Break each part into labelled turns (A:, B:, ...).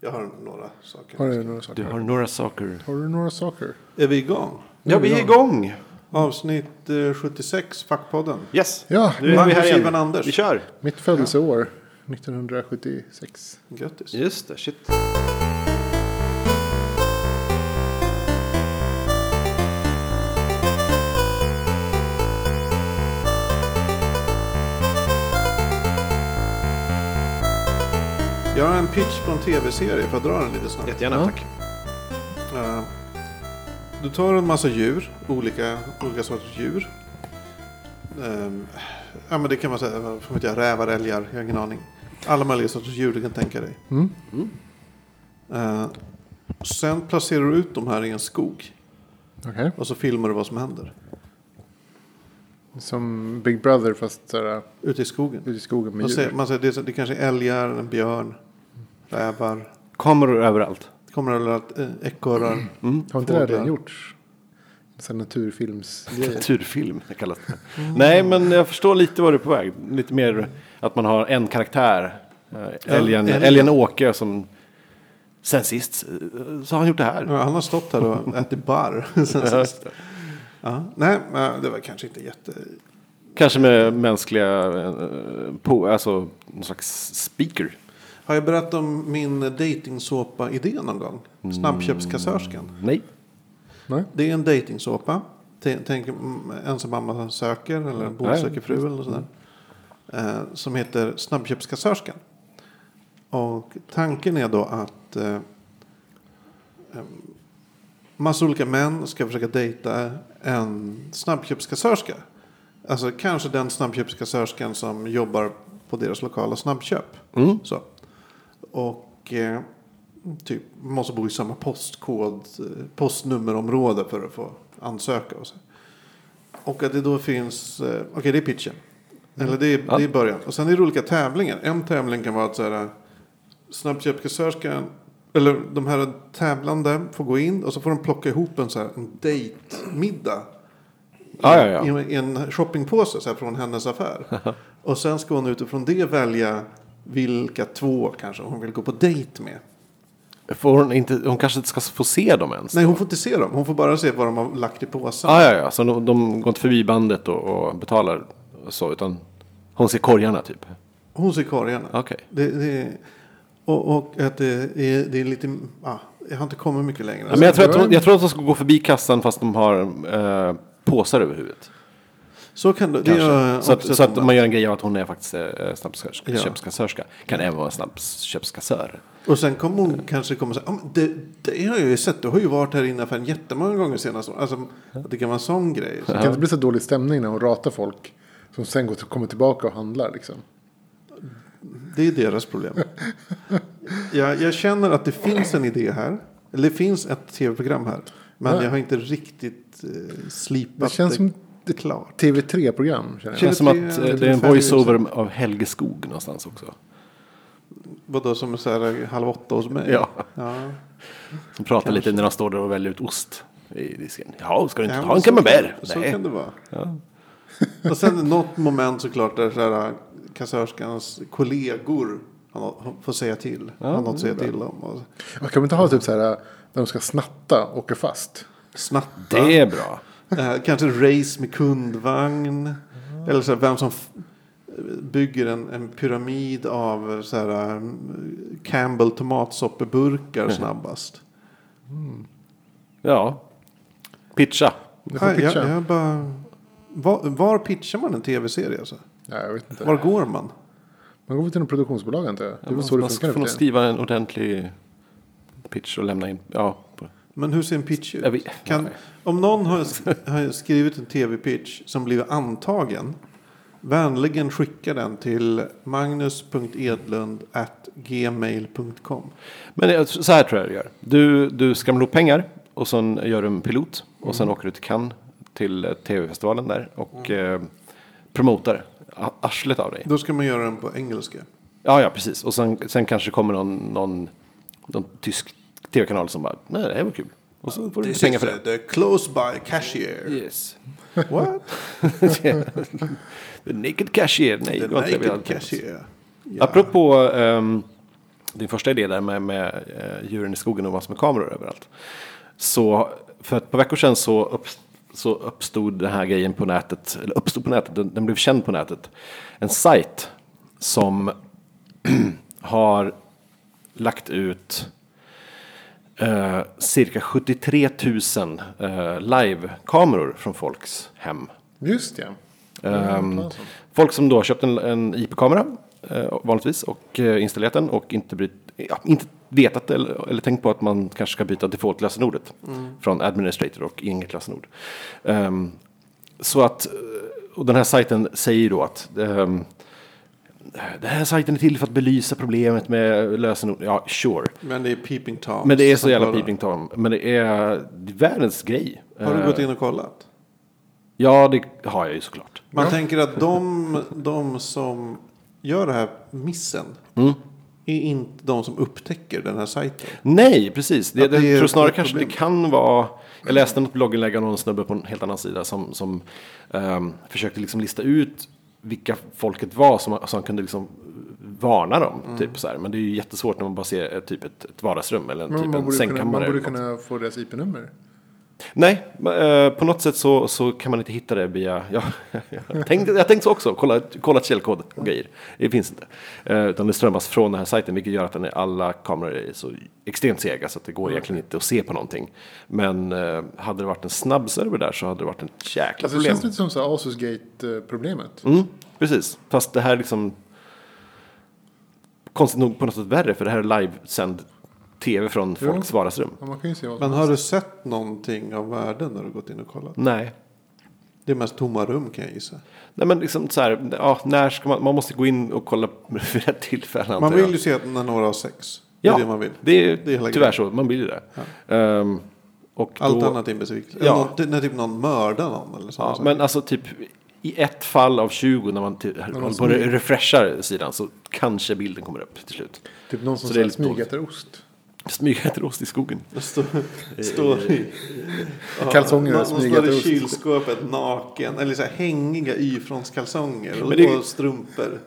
A: Jag har några saker.
B: Har du några saker?
C: Du har några saker.
B: Har du några saker?
A: Är vi igång?
C: Ja, vi är igång.
A: Avsnitt eh, 76, Fackpodden.
C: Yes.
B: Ja,
C: Nu är vi här igen.
A: Anders.
C: Vi kör.
B: mitt födelseår. 1976.
A: Grattis.
C: Just det, shit.
A: Pitch på en tv-serie. Får jag dra den lite snabbt?
C: Jättegärna,
B: Ja.
C: tack.
A: Eh, du tar en massa djur, olika, olika sorters djur. Ehm, ja, men det kan man säga, vad vet jag, rävar, älgar, jag har ingen aning. Alla möjliga sorters djur du kan tänka dig.
B: Mm.
A: Eh, sen placerar du ut de här i en skog.
B: Okej.
A: Och så filmar du vad som händer.
B: Som Big Brother fast såhär,
A: Ute i skogen.
B: ute i skogen med
A: Man säger,
B: djur.
A: man säger, det, är- det kanske är älgar, en björn, rävar.
C: Kameror överallt.
A: Kommer överallt, eh, ekorrar.
C: Mm.
B: Har inte det redan gjorts? En sån här naturfilmsgrej.
C: Kulturfilm det kallas det. Nej, men jag förstår lite vad du är på väg. Lite mer att man har en karaktär. Eh, Älgen,
A: älgen.
C: älgen Åke som sen sist eh, så har han gjort det här.
A: Ja, han har stått här och ätit barr. sen sist. ja. Nej, men det var kanske inte jätte...
C: Kanske med mänskliga, eh, på, alltså någon slags speaker.
A: Har jag berättat om min dejtingsåpa-idé någon gång? Snabbköpskassörskan.
C: Nej.
B: Nej?
A: Det är en dejtingsåpa. Tänk mm, ensam mamma söker eller en bonde
C: Nej.
A: söker fru eller något sånt där. Eh, som heter Snabbköpskassörskan. Och tanken är då att eh, em, massa olika män ska försöka dejta en snabbköpskassörska. Alltså kanske den snabbköpskassörskan som jobbar på deras lokala snabbköp.
C: Mm.
A: Så. Och eh, typ måste bo i samma postkod, eh, postnummerområde för att få ansöka. Och, så. och att det då finns, eh, okej det är pitchen. Eller det är,
C: Ja.
A: det är början. Och sen är det olika tävlingar. En tävling kan vara att så här, snabbköpskassörskan, eller de här tävlande får gå in och så får de plocka ihop en, så här, en dejtmiddag.
C: Ja, ja, ja.
A: I en shoppingpåse så här, från hennes affär. och sen ska hon utifrån det välja vilka två kanske hon vill gå på dejt med.
C: Får hon, inte, hon kanske inte ska få se dem ens.
A: Nej, hon får inte se dem. Hon får bara se vad de har lagt i påsen.
C: Ah, ja, ja, så de, de går inte förbi bandet och, och betalar och så, utan hon ser korgarna typ.
A: Hon ser korgarna.
C: Okej.
A: Det, det, och, och att det är, det är lite... Ah, jag har inte kommit mycket längre.
C: Ja, men jag, tror
B: det
C: att hon, jag tror att de ska gå förbi kassan fast de har eh, påsar över huvudet.
A: Så kan det, det gör
C: så att, så att man gör en grej av att hon är faktiskt eh,
A: Ja.
C: snabbköpskassörska. Kan även vara snabbköpskassör.
A: Och sen kommer hon kanske komma och säga, det, det har jag ju sett, du har ju varit här inne för en jättemånga gånger senast. Alltså, att det kan vara en sån grej. Så,
B: Det kan inte bli så dålig stämning när hon ratar folk. Som sen går till, kommer tillbaka och handlar liksom.
A: det är deras problem. jag, jag känner att det finns en idé här. Eller det finns ett tv-program här. Men
B: Ja.
A: jag har inte riktigt eh, slipat
B: Det känns som
A: det klart.
B: TV3-program känner
C: Det känns som att
A: TV3
C: eh, det är en voiceover av Helge Skog någonstans också.
A: Vadå som så här halv åtta hos mig?
C: Ja.
A: ja.
C: Som pratar lite när de står där och väljer ut ost i disken. Ja, ska du inte
A: Ja, men
C: en
A: så
C: camembert?
A: kan- Så
C: Nej.
A: kan det vara.
C: Ja.
A: Och sen något moment såklart där så här, kassörskans kollegor något- får säga till.
C: Ja,
A: har något att säga till om. Och
B: Man kan man inte ha typ så här när de ska snatta och åka fast.
A: snatta.
C: Det är bra.
A: Eh, kanske race med kundvagn. Eller så här, vem som bygger en, en pyramid av så här, um, Campbell tomatsoppeburkar snabbast.
C: Ja. Pitcha.
A: Nej, jag, jag bara, var, var pitchar man en tv-serie? Alltså?
B: Ja, jag vet inte.
A: Var går man?
B: Man går väl till en produktionsbolag antar jag. Det väl
C: Man,
B: så det
C: man
B: funkar
C: får nog skriva en ordentlig pitch och lämna in. Ja.
A: Men hur ser en pitch ut? Kan, om någon har, sk- har skrivit en tv-pitch som blivit antagen. Vänligen skicka den till magnus.edlund.gmail.com.
C: Men jag- så här tror jag du gör. Du, du skramlar ihop pengar och sen gör du en pilot. Och sen åker du till Cannes till eh, tv-festivalen där och eh, promotar arslet av dig.
A: Då ska man göra den på engelska.
C: Ja, ja, precis. Och sen, sen kanske kommer någon, någon, någon tysk tv-kanal som bara, nej, det här var kul. Och så får du lite pengar för det.
A: the close by cashier.
C: Yes.
A: What?
C: The naked cashier. Nej,
A: The naked cashier. Ja.
C: Apropå ehm, din första idé där med, med eh, djuren i skogen och massor med kameror överallt. Så för ett par veckor sedan så, upp, så uppstod den här grejen på nätet, eller uppstod på nätet, den, den blev känd på nätet. En sajt som har lagt ut eh, cirka 73 000 eh, live-kameror från folks hem.
B: Just ja.
C: Ehm, folk som då har köpt en, en IP-kamera eh, vanligtvis och eh, installerat den och inte, bryt, ja, inte vetat eller, eller tänkt på att man kanske ska byta default-lösenordet från administrator och inget lösenord. Ehm, så att, och den här sajten säger då att ehm, den här sajten är till för att belysa problemet med lösenord. Ja, sure.
A: Men det är Peeping Tom.
C: Men det är så jävla peeping tom. Men det är världens grej.
A: Har du
C: Eh,
A: gått in och kollat?
C: Ja, det har jag ju såklart.
A: Man tänker att de, de som gör det här missen
C: Mm.
A: är inte de som upptäcker den här sajten.
C: Nej, precis. Det,
A: det
C: jag tror snarare kanske
A: problem.
C: det kan vara. Jag läste något blogginlägg av någon snubbe på en helt annan sida som, som ehm, försökte liksom lista ut vilka folket var som, som kunde liksom varna dem.
A: Mm.
C: Typ så här. Men det är ju jättesvårt när man bara ser typ ett, ett vardagsrum eller en, typ en
B: kunna, man
C: sängkammare.
B: borde kunna få deras IP-nummer.
C: Nej, eh, på något sätt så, så kan man inte hitta det via... Ja, jag tänkte jag tänkte så också, kolla, kolla källkod och grejer. Det finns inte. Eh, utan det strömmas från den här sajten vilket gör att den är, alla kameror är så extremt sega så att det går egentligen inte att se på någonting. Men eh, hade det varit en snabb server där så hade det varit en jäkla
B: Alltså, det
C: problem.
B: känns lite som så här Asusgate-problemet.
C: Mm, precis, fast det här är liksom konstigt nog på något sätt värre för det här är livesänd tv från
B: Jo.
C: folks vardagsrum.
B: Ja, man kan ju se vad
A: Men har du sett någonting av värde när du gått in och kollat?
C: Nej.
A: Det är mest tomma rum kan jag gissa.
C: Nej men liksom så här, ja, när ska man, man måste gå in och kolla vid rätt tillfälle
A: Man vill
C: jag.
A: ju se att när några har sex. Det
C: Ja,
A: är det man vill.
C: Det är,
A: Det är
C: tyvärr
A: grejen.
C: så, man blir ju det. Ehm, och
A: Allt
C: då,
A: annat är en besvikelse.
C: Ja.
A: Någon, det- när typ någon mördar någon eller så.
C: ja, men alltså typ i ett fall av 20 när man håller på refreshar sidan så kanske bilden kommer upp till slut.
B: Typ någon som
C: Så det är
B: så
C: lite
B: här smyger efter ost.
C: Smyger ost i skogen.
A: Står, står i,
B: Kalsonger
A: någon,
B: och
A: någon står i kylskåpet naken. Eller så här hängiga Y-frontskalsonger. Och,
C: det-
A: och strumpor.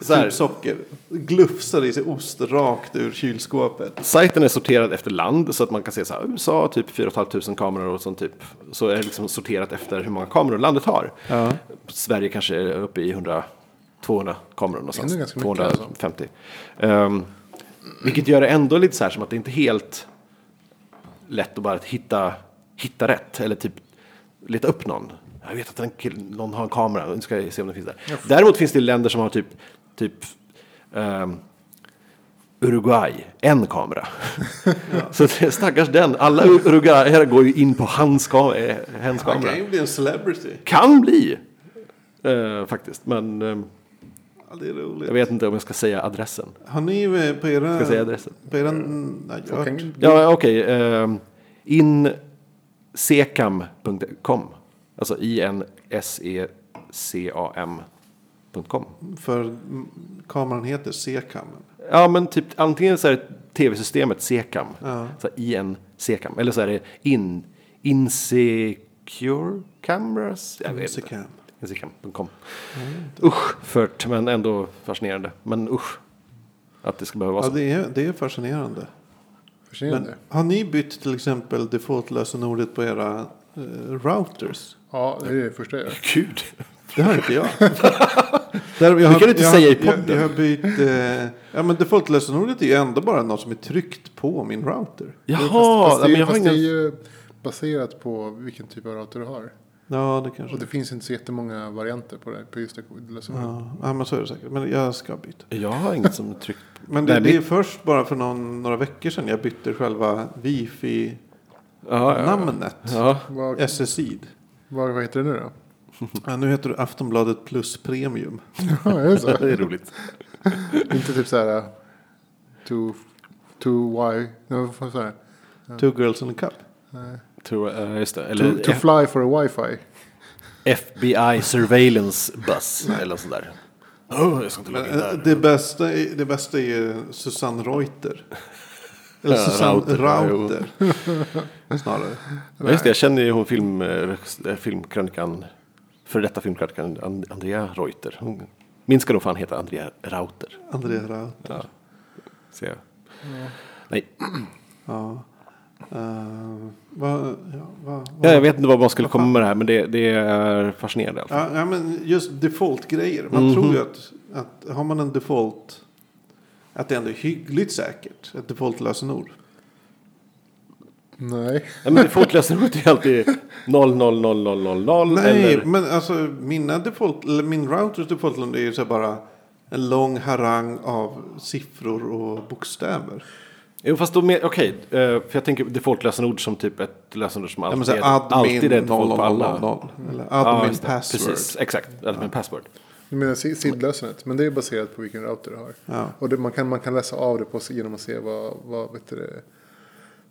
C: Så här.
A: Typ socker. Glufsar i sig ost rakt ur kylskåpet.
C: Sajten är sorterad efter land så att man kan se så här, USA typ 4 500 kameror och sånt typ. Så är det liksom sorterat efter hur många kameror landet har.
A: Ja.
C: Sverige kanske är uppe i 100, 200 kameror någonstans.
B: Ändå ganska mycket, alltså.
C: 250. Vilket gör det ändå lite så här som att det inte är helt lätt att bara hitta, hitta rätt. Eller typ leta upp någon. Jag vet att den kill, någon har en kamera, nu ska jag se om den finns där. Däremot finns det länder som har typ, typ ehm, Uruguay, en kamera. Så det, stackars den, alla uruguayer går ju in på hans, ka- eh,
A: Han
C: kamera.
A: kan ju bli en celebrity.
C: Kan bli. Eh, faktiskt, men eh,
A: Ja, det är roligt.
C: jag vet inte om jag ska säga adressen.
A: Har ni eh, på era...
C: Ska jag säga adressen?
A: På era... Nej, jag,
B: Kan-
C: Ja, okej. eh, insekam.com. Alltså I-N-S-E-C-A-M.com.
A: för mm, kameran heter C-cam.
C: Ja, men typ antingen så är det tv-systemet Secam.
A: Ja.
C: Så IN Secam. Eller så är det in, Insecure Cameras. Jag vet inte.
A: C-cam.
C: Insecam.com. Usch, fört, men ändå fascinerande. Men usch. Att det ska behöva vara
A: Ja,
C: så.
A: det är, det är fascinerande. Men
B: Fascinerande.
A: har ni bytt till exempel default-lösenordet på era eh, routers?
B: Ja, det är det första jag gör.
C: Gud.
A: Det har inte jag. Där, jag
C: Det kan du inte
A: jag,
C: säga i
A: jag,
C: podden.
A: jag har bytt... Eh, ja, men default-lösenordet är ju ändå bara något som är tryckt på min router.
C: Jaha,
B: fast, fast, det,
C: men jag
B: är-
C: har
B: fast det är
C: ingen...
B: ju baserat på vilken typ av router du har.
A: Ja, det kanske...
B: Och det finns inte så jättemånga varianter på, det, på just det lösenordet.
A: Ja, ja, men så är det säkert. Men jag ska byta.
C: Jag har inget som tryckt.
A: Men det,
C: Nej,
A: det är först bara för någon, några veckor sedan jag bytte själva wifi-namnet.
C: Ja, ja. ja.
B: Vad,
A: SSID.
B: vad, vad heter det nu då?
A: Ja, nu heter det Aftonbladet Plus Premium.
B: Ja, är det så?
C: det är roligt.
B: inte typ så här... uh, To, to why... Nej, fan sa jag?
A: Two girls and a cup.
C: Tror, jag, just det.
B: To,
C: Eller
B: to
C: F-
B: fly for a wifi.
C: FBI Surveillance Bus. eller sådär. Oh, jag ska inte logga in
A: Eh,
C: där.
A: Det bästa, är, det bästa är ju Susanne Reuter. Eller
C: Ja,
A: Susanne
C: Rauter, ja.
A: Rauter. Snarare.
C: Ja, just det, jag känner ju hon film, eh, filmkrönikan, för detta filmkrönikan And- Andrea Reuter. Hon, min ska nog fan heta Andrea Rauter.
A: Andrea Rauter.
C: Ja. Ser jag. Nej.
A: Ja. Uh, vad, ja, vad,
C: Ja, jag vet inte vad man skulle komma med det här, men det, det är fascinerande. i alla fall.
A: Ja, ja, men just default-grejer. Man
C: Mhm.
A: tror ju att, att har man en default, att det ändå är hyggligt säkert. Ett default-lösenord.
B: Nej.
C: Ja, men default-lösenordet är alltid 0, 0, 0, 0, 0, 0.
A: Nej,
C: eller,
A: men alltså mina default, eller min routers default är ju så bara en lång harang av siffror och bokstäver.
C: Jo, fast då med, okej, eh, för jag tänker default-lösenord som typ ett lösenord som
A: Ja,
C: alltid,
A: så
C: är,
A: här,
C: alltid är
A: admin
C: default på alla.
A: 0000. Eller
C: Ja,
A: admin
C: det.
A: password.
C: Precis, exakt. Admin password.
B: Du menar si- SID-lösenet? Men det är baserat på vilken router du har.
A: Ja.
B: Och det, man, kan, man kan läsa av det på, genom att se vad, vad, vet du,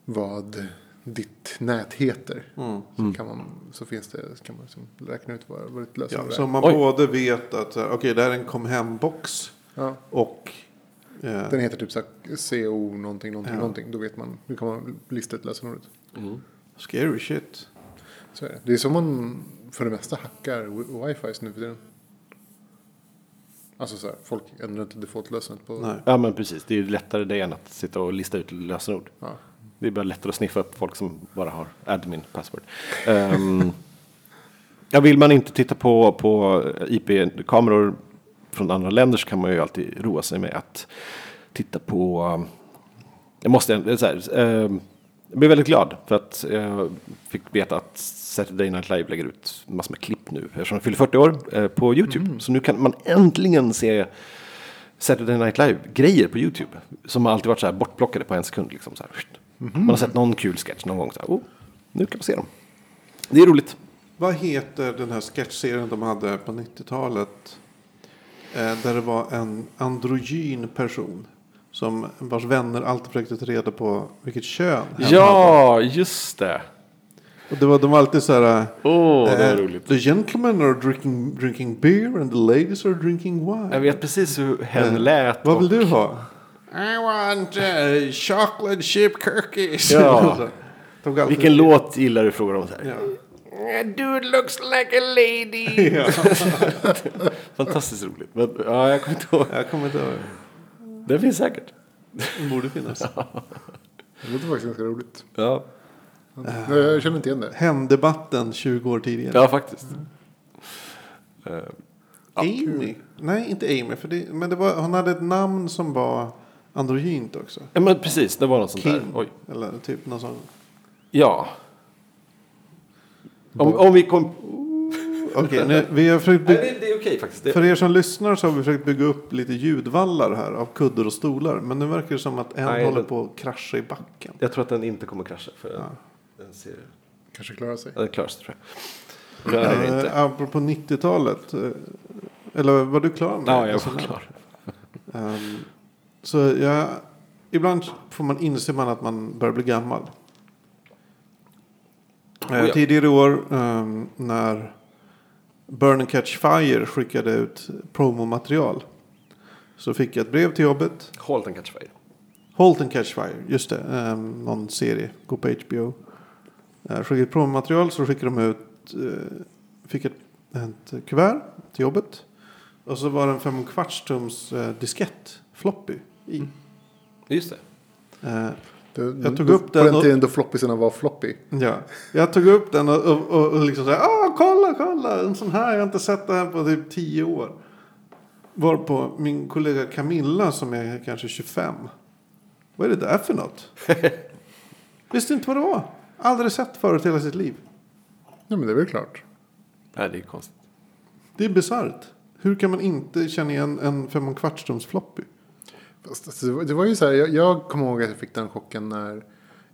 B: vad ditt nät heter.
A: Mm.
B: Så, kan man, så finns det, så kan man liksom räkna ut vad, vad ditt
A: Ja,
B: lösenord
A: så
B: är.
A: om man
C: Oj.
A: både vet att så här, okej, det här är en kom hem-box
B: Ja.
A: och eh,
B: Den heter typ så här CO någonting, någonting,
A: Ja.
B: någonting. Då vet man, nu kan man lista ut lösenordet.
A: scary shit.
B: Så är det. Det är som man för det mesta hackar wi- wifi nu för tiden. Alltså så här, folk ändrar inte default-lösenet på...
A: Nej.
C: Ja, men precis. Det är ju lättare det än att sitta och lista ut lösenord.
B: Ja.
C: Det är bara lättare att sniffa upp folk som bara har admin password. Um, ja, vill man inte titta på, på IP-kameror från andra länder så kan man ju alltid roa sig med att titta på... um, Jag måste så här, um, jag blev väldigt glad för att jag fick veta att Saturday Night Live lägger ut massor med klipp nu eftersom de fyller 40 år eh, på YouTube. Så nu kan man äntligen se Saturday Night Live-grejer på YouTube. Som har alltid varit så här bortplockade på en sekund. Liksom, så här. Man har sett någon kul sketch någon gång. Så här, oh, nu kan man se dem. Det är roligt.
A: Vad heter den här sketchserien de hade på 90-talet? Eh, där det var en androgyn person. Som vars vänner alltid försökte ta reda på vilket kön hen hade.
C: Ja, just det.
A: Och det var, de var alltid så här.
C: Åh, det är
A: eh,
C: roligt.
A: The gentlemen are drinking, drinking beer and the ladies are drinking wine.
C: Jag vet precis hur hen
A: Eh,
C: lät.
A: Vad vill
C: och-
A: du ha? I want uh, chocolate chip cookies.
C: Ja. Vilken låt gillar du? Frågar de så här.
A: Ja.
C: Dude looks like a lady.
A: Ja.
C: Fantastiskt roligt. Men, ja, jag kommer inte ihåg.
A: Jag kommer inte ihåg.
C: Den finns säkert.
A: Det borde finnas.
B: Det låter faktiskt ganska roligt.
C: Ja,
B: Nej, Jag känner inte igen det.
A: Hemdebatten 20 år tidigare.
C: ja faktiskt. Eh,
A: Amy? Nej, inte Amy. För det, men det var, hon hade ett namn som var androgynt också.
C: ja, men precis. Det var något sånt där.
A: Kim.
C: Oj.
A: Eller typ någon sån.
C: Ja. Om, om vi kom...
A: Okej, nu, vi har försökt
C: Nej,
A: bygga,
C: det, det är okej faktiskt. Det,
A: för er som lyssnar så har vi försökt bygga upp lite ljudvallar här av kuddar och stolar. Men nu verkar det som att en
C: Nej,
A: håller
C: det-
A: på att krascha i backen.
C: jag tror att den inte kommer krascha. För den, den ser...
B: Kanske klarar sig.
C: Ja, den klarar sig tror jag. Det är det inte.
A: Uh, apropå 90-talet. eh, eller var du klar med
C: Ja, jag var klar.
A: Ehm, så jag, ibland får man inse man att man börjar bli gammal. Eh,
C: Oh ja.
A: Tidigare i år ehm, när Burn and Catch Fire skickade ut promomaterial. Så fick jag ett brev till jobbet.
C: Halt and catch fire.
A: Halt and Catch Fire, just det. ehm, någon serie, gå på HBO. Uh, skickade ett promomaterial så skickade de ut, eh, fick ett, ett kuvert till jobbet. Och så var det en fem och en kvarts tums uh, diskett, floppy, i.
C: Just det.
A: Eh,
B: Det,
A: Jag tog
B: då-
A: upp
B: På
A: den
B: den
A: och-
B: tiden då floppisen var floppy.
A: ja. Jag tog upp den och, och, och, och liksom så här, kolla, kolla, en sån här, jag har inte sett det här på typ tio år. Varpå min kollega Camilla som är kanske 25. Vad är det där för något? Visste inte vad det var. Aldrig sett förut i hela sitt liv.
B: Ja men det är väl klart.
C: Nej, det är konstigt.
A: Det är bisarrt. Hur kan man inte känna igen en fem och en kvarts tums floppy?
B: Fast, alltså, det, var, det var ju så här, jag, jag kommer ihåg att jag fick den chocken när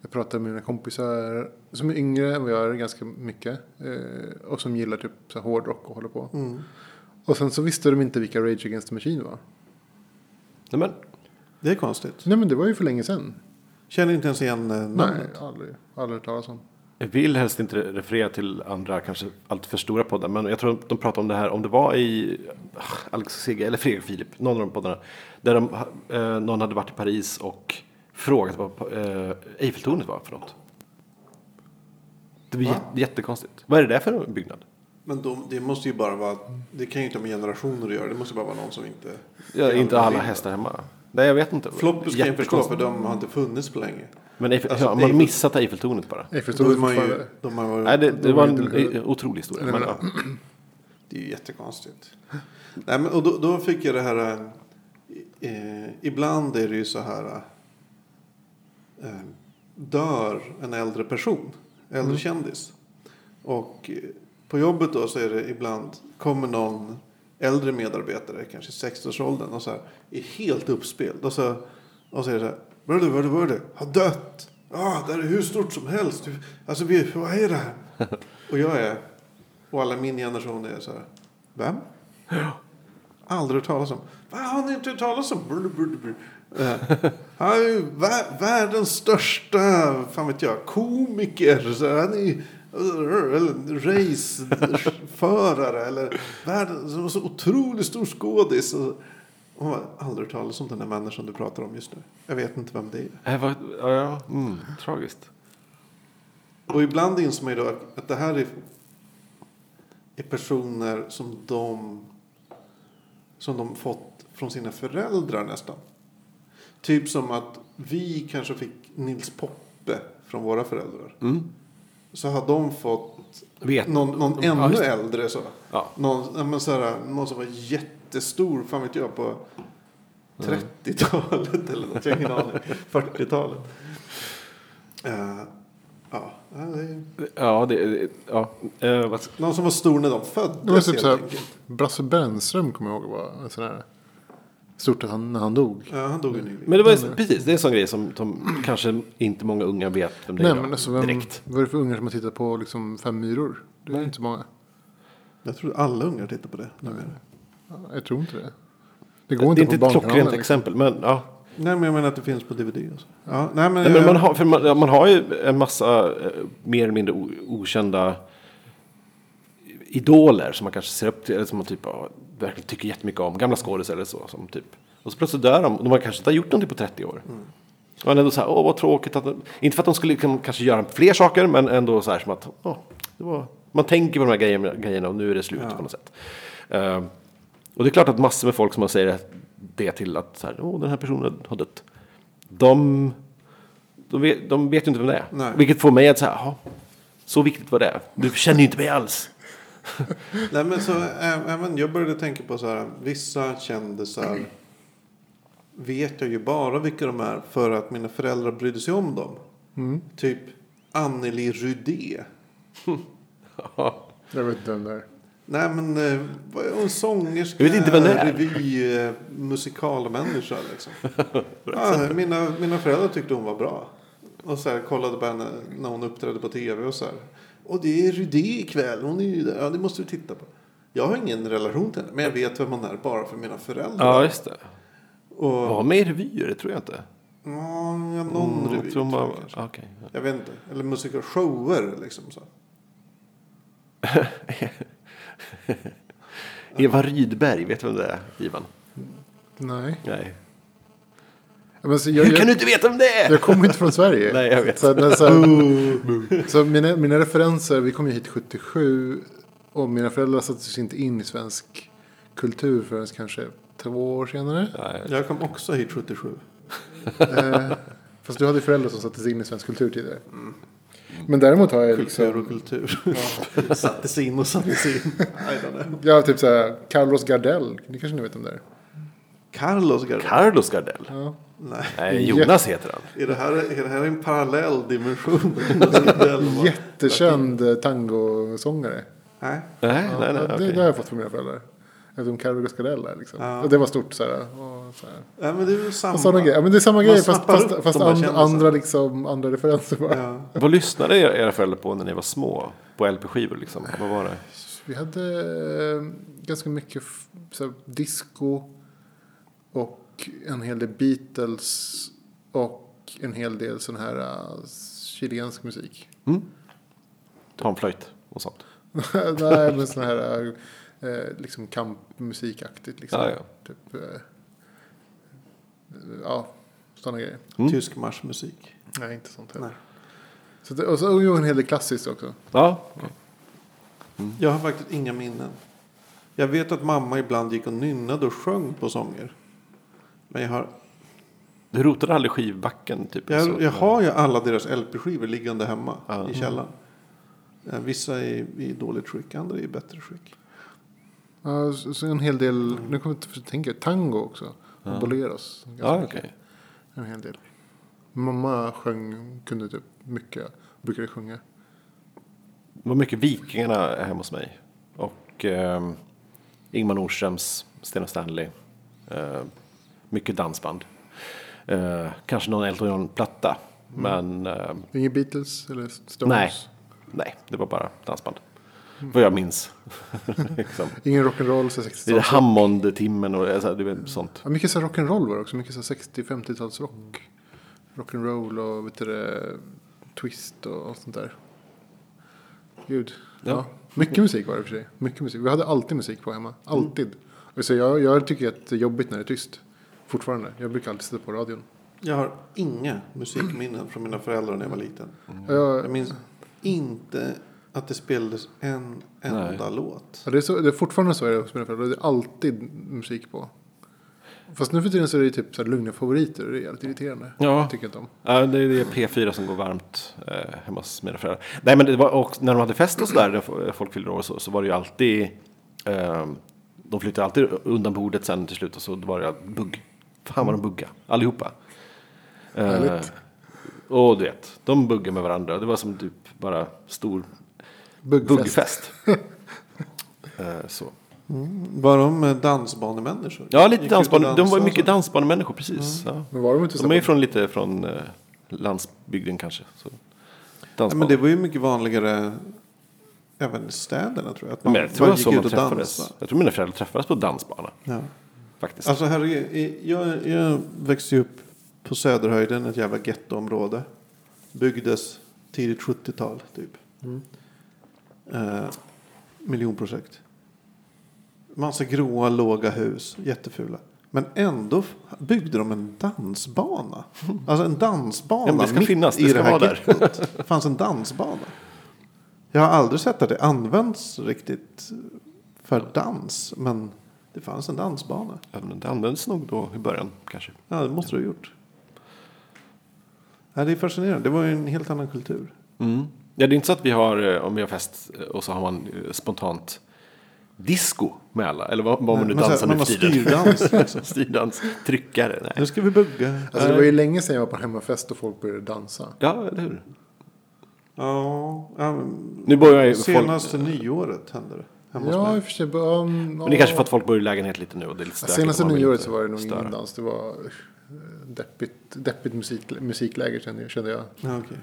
B: jag pratade med mina kompisar som är yngre än vad jag är ganska mycket. Eh, och som gillar typ så här hårdrock och håller på.
A: Mm.
B: Och sen så visste de inte vilka Rage Against the Machine var.
C: Nej, men,
A: Det är konstigt.
B: Nej men det var ju för länge sedan.
A: Känner inte ens igen eh,
B: Nej,
A: namnet.
B: aldrig, aldrig hört talas om.
C: Jag vill helst inte referera till andra, kanske alltför för stora poddar. Men jag tror att de pratade om det här, om det var i ah, Alex och Sigge, eller Fredrik och Filip, någon av de poddarna. Där de, eh, någon hade varit i Paris och frågat vad eh, Eiffeltornet var för något. Det var jät- jättekonstigt. Vad är det där för byggnad?
A: Men de, det måste ju bara vara, det kan ju inte ha med generationer att göra. Det måste bara vara någon som inte...
C: Ja, inte
A: alla
C: hästar hemma. Nej, jag vet inte.
A: Floppus kan jag förstå för de har inte funnits på länge.
C: Men Eiffel,
A: Alltså,
C: har man
A: Eiffel-
C: missat Eiffeltornet bara?
B: Förstår
A: man ju, de har varit,
C: Nej, det, det
B: då
C: var en
B: det inte-
C: eh, otrolig historia.
B: Nej,
C: Men, ja.
A: det är ju jättekonstigt. Nej, men, och då, då fick jag det här. Eh, ibland är det ju så här. Eh, dör en äldre person. Äldre kändis. Och eh, på jobbet då så är det ibland. Kommer någon äldre medarbetare. Kanske i 60-årsåldern. Och så här. Är helt uppspelt. Och så, och så är det så här. Vad är det? Har dött. Ja, det här är hur stort som helst. Alltså, vi, vad är det här? Och jag är. Och alla min generation är så här. Vem? Aldrig hört talas om. Vad har ni inte hört talas om? Brr, brr, brr. Han är ju vä- världens största, fan vet jag, komiker. Så han är raceförare. Eller världens så- så otroligt stor skådis. Och, och har aldrig hört talas om den här människan du pratar om just nu. Jag vet inte vem det är.
C: Äh, vad, ja, ja, mm, tragiskt.
A: Och ibland inser man ju då att det här är, är personer som de, som de fått från sina föräldrar nästan. Typ som att vi kanske fick Nils Poppe från våra föräldrar.
C: Mm.
A: Så har de fått
C: Vet.
A: någon, någon
C: Ja,
A: ännu
C: det.
A: äldre så.
C: Ja.
A: Någon, ja, men så här, någon som var jättestor, fan vet jag, på 30-talet eller något. Jag har ingen aning. 40-talet. Eh, ja, ja, det är...
C: Ja, det, ja. Vad,
A: Någon som var stor när de
B: Det var
A: föddes
B: typ så här. Brasse Brännström kommer jag ihåg var en sån här stort att han, när han dog.
A: Ja, han dog ju nyligen.
C: men det var ju, precis, det är en sån grej som, som kanske inte många unga vet vem det
B: Nej
C: är
B: men alltså vem,
C: direkt.
B: vad är det för ungar som har tittat på liksom fem myror? Det är inte många.
A: Jag tror alla ungar tittar på det.
B: Ja, Jag tror inte det. Det går
C: Det är
B: inte
C: inte
B: på
C: ett klockrent.
B: Liksom.
C: exempel, men ja.
A: Nej, men jag menar att det finns på DVD. Ja, nej, men,
C: Nej, men man, har, för man, ja, man har ju en massa eh, mer eller mindre okända idoler som man kanske ser upp till, eller som man typ ja, verkligen tycker jättemycket om. Gamla skådisar eller så. Som typ. Och så plötsligt dör de. och De har kanske inte gjort någonting på 30 år. Och man är ändå så här, åh vad tråkigt. Att, de- inte för att de skulle liksom, kanske göra fler saker, men ändå så här som att, åh, var, man tänker på de här grejerna, grejerna och nu är det slut på något sätt. Eh, och det är klart att massor med folk som man säger det till att så här, åh, den här personen har dött. De, de, vet, de vet ju inte vem det är.
A: Nej.
C: Vilket får mig att säga, så viktigt var det. Du känner ju inte mig alls.
A: nej, men så, även jag började tänka på så här. Vissa kändisar vet jag ju bara vilka de är för att mina föräldrar brydde sig om dem.
B: Mm.
A: Typ Anneli Rudé.
B: Jag vet inte vem det är.
A: Nej men eh, är hon sångerska?
C: Jag vet inte vem det är.
A: Revy, eh, musikalmänniska liksom. ja, mina, mina föräldrar tyckte hon var bra. Och så här, kollade på henne när hon uppträdde på tv och så här. Och det är Rudé ikväll. Hon är ju där. Ja det måste du titta på. Jag har ingen relation till henne. Men jag vet vem hon är bara för mina föräldrar.
C: Ja, just det.
A: och,
C: Var med i revyer, det tror jag inte.
A: ja, någon
C: Mm,
A: revy.
C: jag tror
A: tror
C: man,
A: jag,
C: okej.
A: jag vet inte. Eller musikalshower liksom. Så.
C: Eva Rydberg, vet du vem det är, Ivan?
B: Nej.
C: Nej.
B: Ja, Men så jag,
C: Hur kan
B: jag,
C: du inte veta vem det är?
B: jag kommer inte från Sverige.
C: Nej, jag vet.
B: Så, men, så, här, så mina, mina referenser, vi kom ju hit 77. Och mina föräldrar satte sig inte in i svensk kultur förrän kanske två år senare.
C: Nej.
A: Jag kom också hit 77.
B: Eh, fast du hade föräldrar som satte sig in i svensk kultur tidigare. Men däremot har jag
A: Kultur
B: liksom,
A: och kultur. satte sig in och satte sig in.
B: Har typ såhär, Carlos Gardell, det kanske ni vet om det är?
A: Carlos Gardel.
C: Carlos Gardell?
B: Ja.
A: Nej.
C: Nej, Jonas heter han.
A: Är det, här, är det här en parallell dimension?
B: Jättekänd tangosångare.
A: Nej.
C: Nej,
B: Ja,
C: nej, nej.
B: det,
C: okej.
B: det har jag fått från mina föräldrar. Eftersom Carlos Gardell är liksom.
A: Ja.
B: Och det var stort. Och, såhär.
A: Nej, men det är samma.
B: sådana grejer. Ja, men det är samma
A: Man
B: grej fast, fast, fast
A: här
B: and, andra, liksom, andra referenser bara.
A: Ja.
C: Vad lyssnade era föräldrar på när ni var små? På LP-skivor liksom? Vad var det?
B: Vi hade eh, ganska mycket så här, disco och en hel del Beatles och en hel del sån här uh, chilensk musik.
C: Panflöjt och sånt?
B: Nej, men sån här uh, liksom kampmusikaktigt. Liksom.
C: Ja, ja.
B: Typ, uh, ja, sådana grejer.
C: Mm.
A: Tysk marschmusik.
B: Nej, inte sånt heller.
A: Nej.
B: Så det, och så en hel del klassiskt också.
C: Ja,
A: Jag har faktiskt inga minnen. Jag vet att mamma ibland gick och nynnade och sjöng på sånger. Men jag har
C: Du rotade aldrig skivbacken? Typ,
A: Jag, jag har ju alla deras LP-skivor liggande hemma i källaren. Eh, Vissa är i dåligt skick, andra är i bättre skick.
B: Ja, så en hel del, nu kommer jag att tänka, tango också. Och boleros. ganska
C: Ja, okej.
B: En hel del. Mamma sjöng, kunde typ mycket, brukade sjunga.
C: Det var mycket Vikingarna hemma hos mig. Och eh, Ingmar Nordströms, Sten och Stanley. Eh, mycket dansband. Eh, kanske någon Elton John-platta. Men eh,
B: Inga Beatles eller Stones?
C: nej, nej, det var bara dansband. Vad jag minns. liksom.
B: Ingen rock'n'roll, så
C: Det är
B: 60-tals.
C: Hammond-timmen och alltså, det är sånt.
B: Ja, mycket så här rock'n'roll var det också. Mycket så här 60-50-tals rock. Rock'n'roll och vet du det, twist och, och sånt där. Gud. Ja.
C: Ja.
B: Mycket musik var det för sig. Mycket musik. Vi hade alltid musik på hemma. Alltid. Och så jag, jag tycker att det är jobbigt när det är tyst. Fortfarande. Jag brukar alltid sätta på radion.
A: Jag har inga musikminnen från mina föräldrar när jag var liten.
B: Jag,
A: Jag minns inte att det spelades en enda låt.
B: Ja, det, är så, det är fortfarande så är det hos mina föräldrar. Det är alltid musik på. Fast nu för tiden så är det typ så här lugna favoriter. Det är jävligt irriterande.
C: Ja.
B: Tycker inte om.
C: Ja, det är det P4 som går varmt eh, hemma hos mina föräldrar. Nej, men det var också, när de hade fest och sådär, där folk fyllde år så, så var det ju alltid... Eh, de flyttade alltid undan bordet sen till slut och så var det bugg. Fan vad de bugga, allihopa. Eh, och du vet, de buggade med varandra. Det var som typ bara stor
B: Buggfest.
C: buggfest. eh, så.
A: Var de dansbanemänniskor?
C: Ja, lite
A: ut
C: dansban.
A: och
C: De var mycket dansbanemänniskor, precis. Ja.
B: Men var de inte så
C: De är ju från lite från eh, landsbygden kanske. Så.
A: Ja, men det var ju mycket vanligare även i städerna tror jag. Att man
C: Men jag tror
A: bara gick ut och dansade.
C: Jag tror mina föräldrar träffades på dansbana.
A: Ja.
C: Faktiskt.
A: Alltså är- jag, jag växte upp på Söderhöjden, ett jävla gettoområde. Byggdes tidigt 70-tal typ. Eh, miljonprojekt. Massa gråa, låga hus, jättefula. Men ändå byggde de en dansbana. Alltså en dansbana
C: Ja, det ska
A: mitt
C: finnas, det
A: i
C: ska
A: det här
C: där.
A: Det fanns en dansbana. Jag har aldrig sett att det används riktigt för dans. Men det fanns en dansbana.
C: Ja, men det användes nog då i början kanske.
A: Ja, det måste du ha gjort. Ja, det är fascinerande. Det var ju en helt annan kultur.
C: Mm. Ja, det är inte så att vi har, eh, om vi har fest eh, och så har man eh, spontant disco med alla. Eller vad, vad man nu dansar nu för tiden.
A: styrdans. Liksom.
C: Styrdans, tryckare. Nej.
A: Nu ska vi bugga.
B: Alltså det var ju länge sedan jag var på hemmafest och folk började dansa.
C: Ja, eller hur?
A: Ja, ja, men
C: Nu börjar ju folk...
A: senaste nyåret hände det.
B: Ja, i och för sig. Um,
C: Men det är kanske för att folk bor i lägenhet lite nu och det är lite stökigt.
B: Senaste nyåret så var det nog
C: störa.
B: ingen dans. Det var deppigt, deppigt musik, musikläger kände jag. Kände jag.
A: Ja, okej.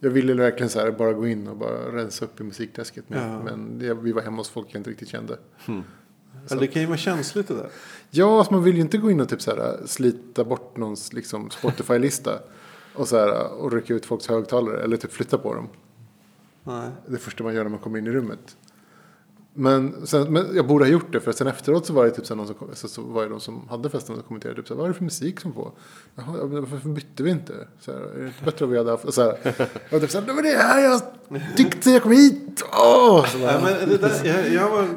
B: jag ville verkligen så här bara gå in och bara rensa upp i musikträsket. Men,
A: Ja.
B: men det, vi var hemma hos folk jag inte riktigt kände.
A: Eller det kan ju vara känsligt det där.
B: Ja, alltså man vill ju inte gå in och typ så här, slita bort någons liksom, Spotify-lista. och, så här, och rycka ut folks högtalare. Eller typ flytta på dem.
A: Nej.
B: Det första man gör när man kommer in i rummet. Men, sen, men jag borde ha gjort det för sen efteråt så var det typ så någon som, så, så var det de som hade festen som kommenterade typ så här, vad är det för musik som på? Jaha, ja, varför bytte vi inte? Så här, är det inte bättre om vi hade haft, så här, var typ så här, det var det här jag tyckte jag kom hit! Åh! Så
A: Nej, men det, där, jag, jag var,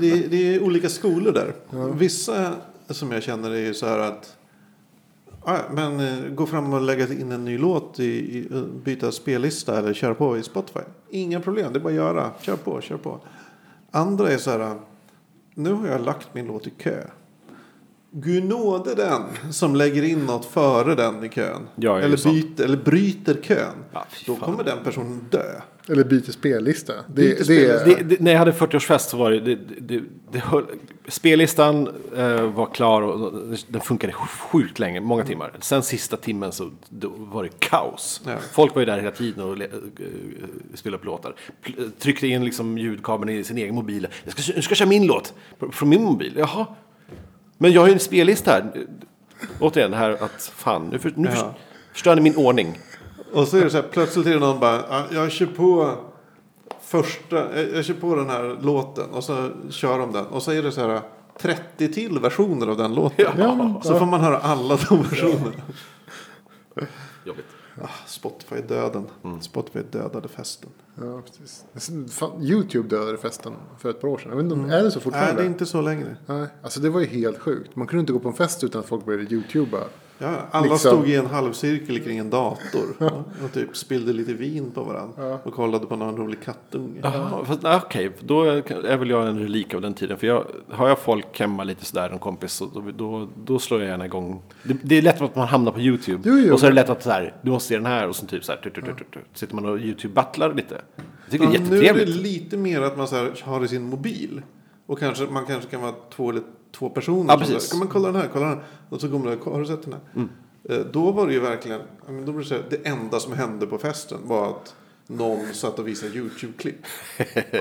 A: det, det är olika skolor där. Vissa som jag känner är ju så här att ja, men, eh, gå fram och lägga in en ny låt, i, i, byta spellista eller köra på i Spotify. Inga problem, det är bara att göra. Kör på, kör på. Andra är så här, nu har jag lagt min låt i kö. Gud nåde den som lägger in något före den i kön.
C: Ju
A: eller, byter, eller bryter kön.
C: Ja,
A: Då kommer den personen dö.
B: Eller byter spellista. Det,
A: Byter spellista.
C: Det, det, när jag hade 40-årsfest så var det, det, det, det höll, spellistan eh, var klar och den funkade sjukt länge, många timmar. Sen sista timmen så då var det kaos.
A: Ja.
C: Folk var ju där hela tiden och le- eh, spelade upp låtar. Pl- Tryckte in liksom ljudkabeln i sin egen mobil. Jag ska, jag ska köra min låt från min mobil. Jaha. Men jag har ju en spellista här. Återigen det här att fan, nu, för, nu
A: Ja.
C: förstör ni min ordning.
A: Och så är det så här, plötsligt är det någon bara, "Ja, jag kör på första, jag jag kör på den här låten och så kör de den. Och så är det så här 30 till versioner av den låten.
B: Ja,
A: så får man höra alla de versionerna.
C: Jobbigt.
A: Ah, Spotify döden. Spotify dödade festen.
B: ja, precis. YouTube dödade festen för ett par år sedan. Jag vet inte om, är det så
A: Nej,
B: fortfarande?
A: det är inte så längre.
B: Nej, alltså det var ju helt sjukt. Man kunde inte gå på en fest utan att folk började YouTuba
A: Ja, alla
B: Liksom.
A: stod i en halvcirkel kring en dator. och typ spillde lite vin på varandra. Och kollade på någon rolig kattunge.
C: Ah, okej, då är är väl jag en relik av den tiden. För jag, har jag folk hemma lite sådär, en kompis, så då, då, då slår jag gärna igång. Det, det är lätt att man hamnar på YouTube.
B: Jo, jo.
C: Och så är det lätt att så här, du måste se den här och så typ så här, tut, tut, tut, tut, tut. sitter man och YouTube-battlar lite. Jag tycker det är
A: Ja, nu är det
C: jättetrevligt.
A: lite mer att man så här, har i sin mobil. Och kanske, man kanske kan vara två eller två personer.
C: Ja, precis.
A: Kan man kolla den här, kolla den här. Och så går man har du sett den här? Eh, Då var det ju verkligen, ja, då var det, så här, det enda som hände på festen var att någon satt och visade YouTube-klipp.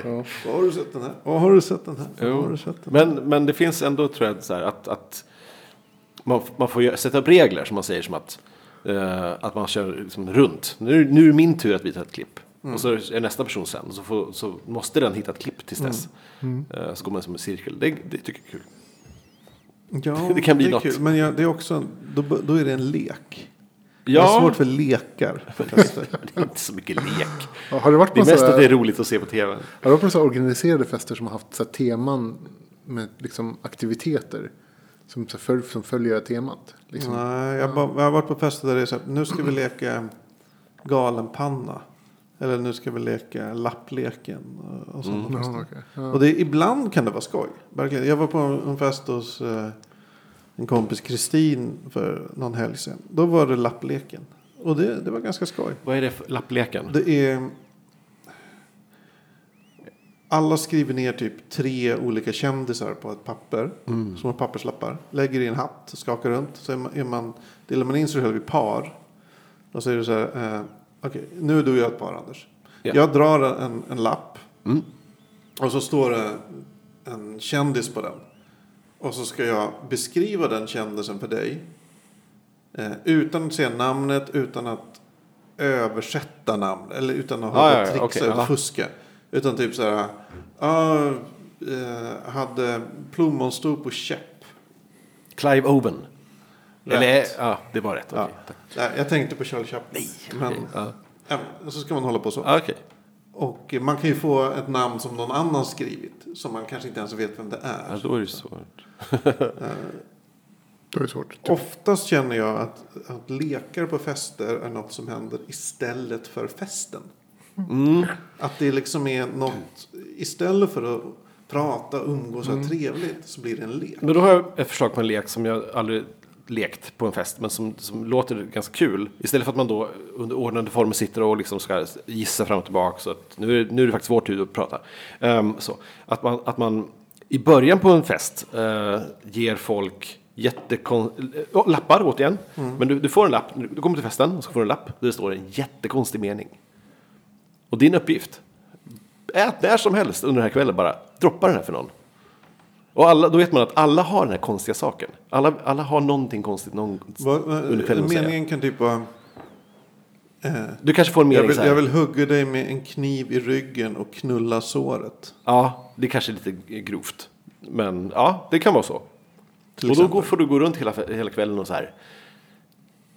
A: Vad Har du sett den här? Vad Har du sett den här? Har du sett den här?
C: Men, men det finns ändå tror jag så här, att, att man, man får sätta upp regler som man säger som att, eh, att man kör liksom runt. Nu, nu är det min tur att visa ett klipp. Och så är nästa person sen. Så, får, så måste den hitta ett klipp tills dess. Eh, så går man som en cirkel. Det, det tycker jag är kul.
A: Ja,
C: det kan bli
A: är
C: något.
A: kul. Men ja, det är också, då, då är det en lek. Jag har
C: Ja,
A: svårt för lekar fester.
C: det är inte så mycket lek.
B: Ja, Har du varit
C: Det
B: på,
C: är mest att det är roligt att se på tv.
B: har du varit på så här organiserade fester som har haft så här teman med liksom aktiviteter? Som, så följ, som följer temat? Liksom.
A: Nej, jag, jag har varit på fester där det är så här, nu ska vi leka galenpanna. Eller nu ska vi leka lappleken och, sådana fester.
B: Ja, okej. ja.
A: Och det, ibland kan det vara skoj. Verkligen. Jag var på en fest hos eh, en kompis Kristin för någon helg sedan. Då var det lappleken. Och det, det var ganska skoj.
C: Vad är det för lappleken?
A: Det är... Alla skriver ner typ tre olika kändisar på ett papper. Som har papperslappar. Lägger i en hatt, skakar runt. Så är man, är man, delar man in sig själv i par. Och så är det så här. Eh, Okej, nu är du och jag ett par Anders.
C: Ja.
A: Jag drar en, en lapp.
C: Mm.
A: Och så står det en kändis på den. Och så ska jag beskriva den kändisen för dig. Eh, utan att säga namnet, utan att översätta namn. Eller utan att
C: Ah, ja,
A: trixa
C: okej,
A: eller fuska. Utan typ så här. Ja, eh, hade plommonstop på käpp.
C: Clive Owen.
A: Rätt.
C: Eller, ja, det var rätt.
A: Ja.
C: Okej, tack.
A: Nej, jag tänkte på Charlie Chaplin. Men
C: Okej, ja.
A: ja, så ska man hålla på så.
C: Ja, Okej.
A: Och man kan ju få ett namn som någon annan skrivit. Som man kanske inte ens vet vem det
C: Ja,
A: är.
C: då är det svårt.
B: Då är det svårt.
A: Oftast känner jag att, att lekar på fester är något som händer istället för festen.
C: Mm.
A: Att det liksom är något, istället för att prata, umgås och
C: Mm.
A: trevligt så blir det en lek.
C: Men då har jag ett förslag på en lek som jag aldrig lekt på en fest, men som, som låter ganska kul. Istället för att man då under ordnade former sitter och liksom ska gissa fram och tillbaka. Så att nu, är, nu är det faktiskt vår tur att prata. Ehm, så. Att, man, att man i början på en fest eh, ger folk jättekon... oh, lappar återigen. Men du, du får en lapp, du kommer till festen och så får du en lapp där det står en jättekonstig mening. Och din uppgift, ät när som helst under den här kvällen bara, droppa den här för någon. Och alla, då vet man att alla har den här konstiga saken. Alla, alla har någonting konstigt någon,
A: Vad- vad-
C: under kvällen.
A: Meningen kan typ vara... Eh,
C: Du kanske får en
A: jag,
C: mening
A: vill,
C: så här.
A: jag vill hugga dig med en kniv i ryggen och knulla såret.
C: Ja, det kanske är lite grovt. Men ja, det kan vara så.
A: Till
C: och då går, får du gå runt hela, hela kvällen och så här.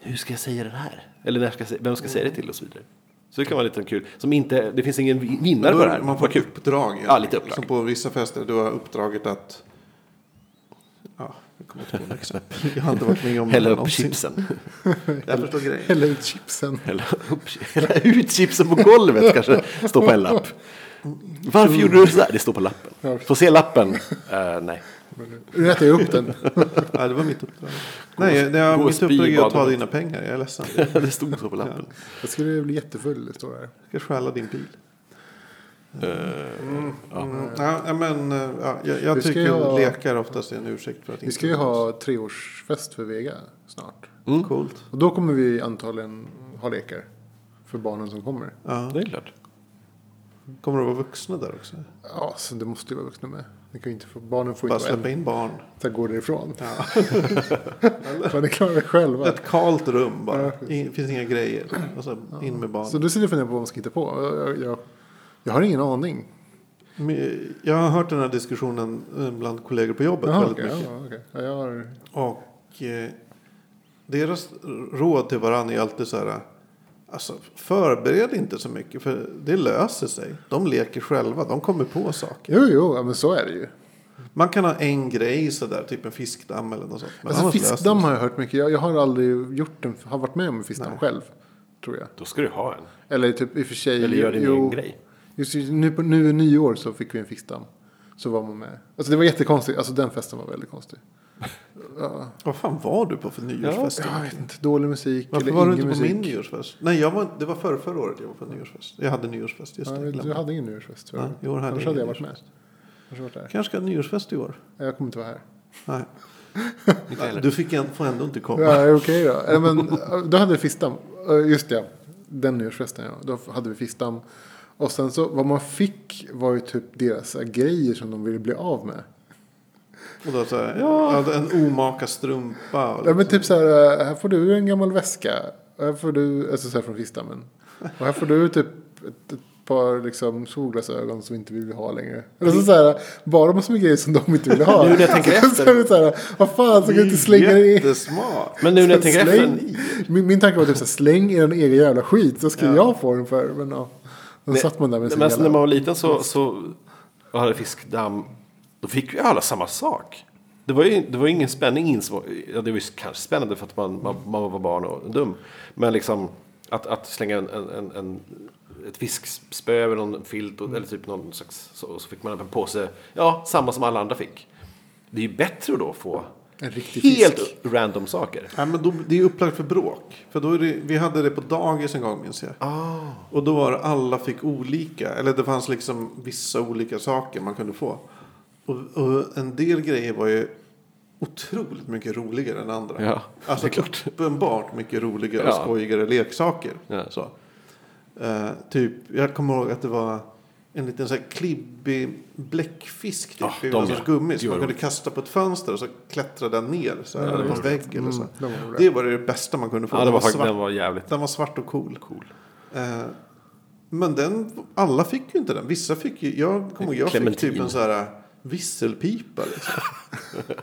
C: Hur ska jag säga det här? Eller när ska jag, vem ska jag säga det till och så vidare. Så det kan vara lite kul. Som inte, det finns ingen vi- vinnare på det här.
A: Man får
C: kul.
A: uppdrag. helt
C: Ja, lite uppdrag.
A: Som på vissa fester, du har uppdraget att... Ja, jag kommer inte på något exempel. Jag har inte varit med om
C: Hälla upp
A: någonsin.
C: chipsen.
A: Jag förstår grejen.
B: Hälla ut chipsen.
C: Hälla, upp, hälla ut chipsen på golvet kanske. Står på en lapp. Varför gjorde du så här? Det står på lappen. Får se lappen? Eh, nej.
B: Nu äter jag upp den.
A: Ja, det var mitt uppdrag. Nej, det
C: och
A: mitt uppdrag är att ta dina pengar. Jag är ledsen.
C: det stod så på lappen.
B: Jag skulle bli jättefull, det står här.
A: Jag ska stjäla din bil.
C: Ja.
A: Mm, ja, men eh, ja, jag, jag
B: Vi ska
A: tycker
B: ju ha-
A: lekar oftast är en ursäkt för att
B: Vi
A: inte
B: ska ju ha treårsfest för Vega snart.
A: Coolt.
B: Och då kommer vi antagligen ha lekar. För barnen som kommer.
A: Ja.
C: Det är klart.
A: Kommer det vara vuxna där också?
B: Ja, så det måste ju vara vuxna med. Det kan ju inte få, barnen får
A: Bara släppa in barn.
B: Så gå därifrån.
A: Ja.
B: Men det klarar vi själva.
A: Ett kalt rum bara.
B: Ja,
A: Det finns inga grejer. Och så in med barn.
B: Så du sitter och funderar på vad man ska hitta på. Jag, jag, jag, har ingen aning.
A: Jag har hört den här diskussionen eh, bland kollegor på jobbet
B: Jaha,
A: väldigt
B: okej,
A: mycket.
B: ja, okej. Ja, jag har,
A: Och eh, deras råd till varandra är alltid så här. Alltså, förbered inte så mycket för det löser sig. De leker själva, de kommer på saker.
B: jo, jo, ja, men så är det ju.
A: Man kan ha en grej sådär, typ en fiskdamm eller något sånt. Men
B: Alltså fiskdamm har jag hört mycket. Jag, jag har aldrig gjort en, har varit med om en fiskdamm själv. Tror jag.
C: Då ska du ha en.
B: Eller typ i och för sig.
C: Eller gör din
B: jo,
C: egen grej.
B: Just nu, på, nu i nyår så fick vi en fiskdamm. Så var man med. Alltså det var jättekonstigt. Alltså den festen var väldigt konstig.
A: Vad fan var du på för nyårsfest?
B: Jag vet inte. Dålig musik
A: Varför
B: eller
A: var du inte på
B: musik.
A: min nyårsfest? Nej, jag var, det var förra, förra året jag var på nyårsfest. Jag hade nyårsfest, just
B: Ja,
A: det.
B: du hade ingen nyårsfest tror jag.
A: Nej, i år hade
B: Annars
A: jag
B: hade jag varit med. Annars varit där.
A: Kanske ska ha nyårsfest i år.
B: Jag kommer inte vara här.
A: Nej. Du fick en, får ändå inte komma.
B: Ja, okej då. Eh, Men, då hade vi fiskdamm. Eh, Just det, den nyårsfesten ja. Då hade vi fiskdamm. Och sen så vad man fick var ju typ deras grejer som de ville bli av med.
A: Och då så här, ja. en omaka strumpa. Och
B: Ja, men
A: liksom.
B: typ så här, eh, här får du en gammal väska. Och här får du, alltså så här från fiskdammen. Och här får du typ ett, ett par liksom solglasögon som vi inte vill ha längre. Alltså så här, bara massor med grejer som de inte vill ha.
C: Nu när jag tänker efter.
B: så så här, vad fan, så kan du inte slänga det i.
A: Jättesmart.
C: Men nu när jag tänker
B: Släng.
C: efter.
B: Min, min tanke var typ så här, släng er en egen jävla skit. Så ska jag få den för. Men ja. Då satt man där med sin
C: Men alltså, när man var liten så, så och hade fiskdamm. Då fick vi alla samma sak. Det var ju det var ingen spänning. Ja, det var ju kanske spännande för att man, man, man var barn och dum. Men liksom att, att slänga en, en, en, ett fiskspö över någon filt eller typ någon slags, så, så fick man en påse. Ja, samma som alla andra fick. Det är ju bättre att då få
B: En riktig
C: helt
B: fisk.
C: random saker.
A: Ja, men då, det är upplagt för bråk. För då är det, vi hade det på dagis en gång minns jag.
C: Ah.
A: Och då var det alla fick olika. Eller det fanns liksom vissa olika saker man kunde få. Och, och en del grejer var ju otroligt mycket roligare än andra.
C: Ja,
A: alltså
C: det är klart.
A: uppenbart mycket roligare
C: Ja.
A: och skojigare leksaker.
C: Ja.
A: Så. Eh, typ, jag kommer ihåg att det var en liten så här klibbig bläckfisk. Typ,
C: Ja,
A: i någon sorts gummi som man kunde kasta på ett fönster och så klättrade den ner. Så här,
C: Ja,
A: eller på en vägg eller så.
B: Mm, var.
A: Det var det bästa man kunde få.
C: Ja,
A: Den
C: var,
A: svart.
C: den var jävligt
A: Den var svart och cool.
C: cool.
A: Eh, men den, alla fick ju inte den. Vissa fick ju, jag kommer jag fick typ en så här visselpipa. Liksom.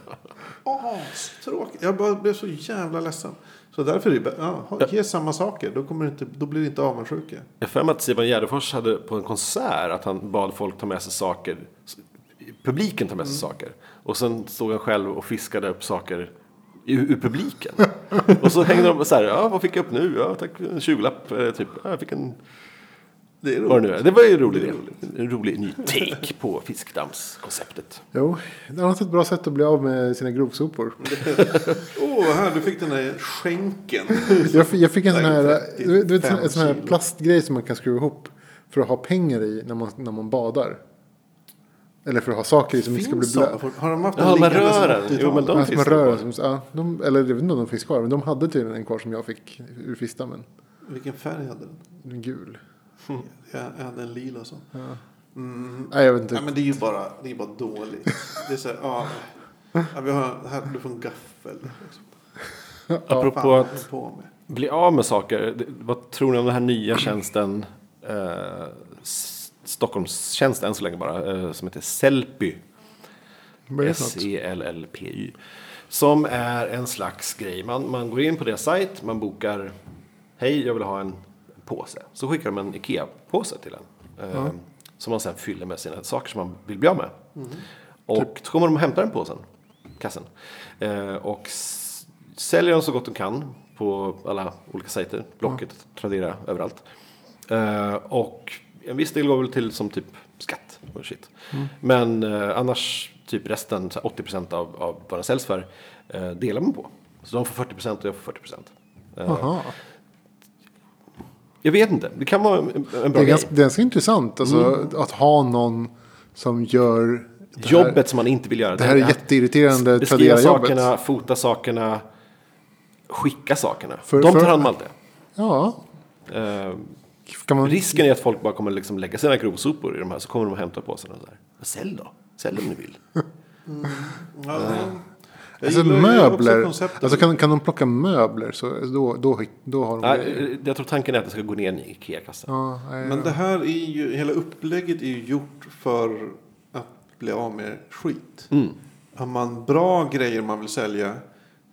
A: Åh, så tråkigt. Jag bara blev så jävla ledsen. Så därför är det ja, ge samma saker. Då, kommer inte, då blir det inte avundsjuka.
C: Jag för mig att Simon Gärdenfors hade på en konsert att han bad folk ta med sig saker. Publiken ta med sig saker. Och sen stod han själv och fiskade upp saker ur, ur publiken. och så hängde de så här, ja vad fick jag upp nu? Ja tack, en 20-lapp. eh, Typ. Ja, jag fick en,
A: Det är
C: vad det
A: roligt.
C: nu är. Det var ju en rolig idé. En rolig ny take på fiskdammskonceptet.
B: Jo, det är ett bra sätt att bli av med sina grovsopor.
A: Åh, här du fick den där skänken.
B: Jag, fick- jag fick en sån här, du du vet,
A: 35
B: en sån här plastgrej som man kan skruva ihop. För att ha pengar i när man, när man badar. Eller för att ha saker i som inte ska bli
A: fort- Har de haft
C: Ja,
A: den sedan
C: rören.
A: 80-talet?
C: Jo, men de-
B: man
C: det
B: rör, som, ja, de, eller jag vet inte om de finns kvar. Men de hade tydligen en kvar som jag fick ur fiskdammen.
A: Vilken färg hade den?
B: En gul.
A: Jag, hade en lila sån. Mm.
B: Nej, jag vet inte.
A: Nej, men det är ju bara, det är bara dåligt. Det är så här, ja, ja, vi har, här, du får en gaffel. Liksom.
C: Apropå
A: Fan,
C: att bli av med saker. Vad tror ni om den här nya tjänsten? Eh, Stockholmstjänst än så länge bara. Eh, som heter Sellpy. S-E-L-L-P-Y. Som är en slags grej. Man, man går in på deras sajt, man bokar. Hej, jag vill ha en påse. Så skickar de en Ikea-påse till en. Eh, Som man sen fyller med sina saker som man vill bli av med. Och så kommer de och hämtar den påsen. Kassen. Eh, och säljer den så gott de kan. På alla olika sajter. Blocket, Tradera, överallt. Eh, och en viss del går väl till som typ skatt och shit. Men eh, annars, typ resten, så här 80% av, av vad den säljs för, delar man på. Så de får 40% och jag får 40%. Eh,
B: Jaha.
C: Jag vet inte, det kan vara en, en bra
B: Det är
C: grej.
B: ganska, det är ganska intressant alltså, att ha någon som gör det här,
C: Jobbet som man inte vill göra.
B: det här är jätteirriterande
C: Beskriva sakerna, fota sakerna, skicka sakerna.
B: För-
C: de tar
B: för-
C: hand om allt det.
B: Ja, kan man...
C: risken är att folk bara kommer liksom lägga sina grovsopor i de här så kommer de och hämtar på sig. Och så här. Men Sälj då, sälj om ni vill.
A: Ja, jag
B: Alltså möbler, alltså kan, kan de plocka möbler så då, då, då har de
C: Nej, jag tror tanken är att det ska gå ner i en Ikea-kassa.
B: Ja, nej,
A: Men det här är ju, hela upplägget är ju gjort för att bli av med skit.
C: Mm.
A: Har man bra grejer man vill sälja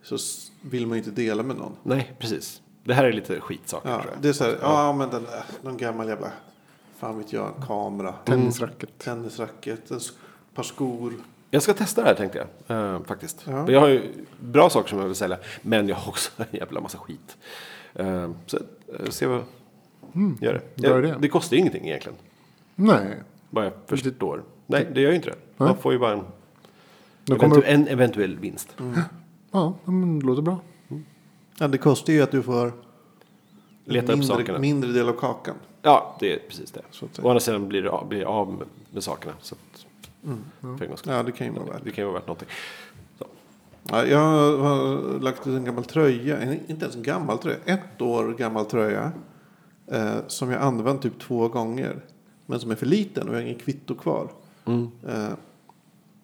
A: så vill man ju inte dela med någon.
C: Nej, precis. Det här är lite skitsaker
A: Ja,
C: tror jag.
A: det är så här, ja men den där, någon gammal jävla, fan vet jag, en kamera,
B: Tennisracket.
A: tennisracket, ett par skor.
C: Jag ska testa det här tänkte jag. eh, faktiskt.
A: Ja.
C: Jag har ju bra saker som jag vill sälja. Men jag har också en jävla massa skit. Eh, så uh, se vad gör det.
B: bra
C: Eh,
B: idé.
C: det kostar ju ingenting egentligen.
B: Nej.
C: Vad jag förstår. Nej, det gör ju inte det. Man
B: Nej.
C: får ju bara en,
B: Då kommer
C: eventu- en eventuell vinst.
B: Ja, men det låter bra.
A: Ja, det kostar ju att du får
C: Leta upp
A: mindre,
C: sakerna.
A: mindre del av kakan.
C: Ja, det är precis det. Å andra sidan blir det av, blir det av med, med sakerna. Så gångs skull.
A: Ja, det kan ju vara värt.
C: Det kan ju vara värt någonting. Så.
A: Ja, jag har lagt ut en gammal tröja, inte ens en gammal tröja, ett år gammal tröja. Eh, som jag använt typ två gånger. Men som är för liten och jag har ingen kvitto kvar.
C: Mm.
A: Eh,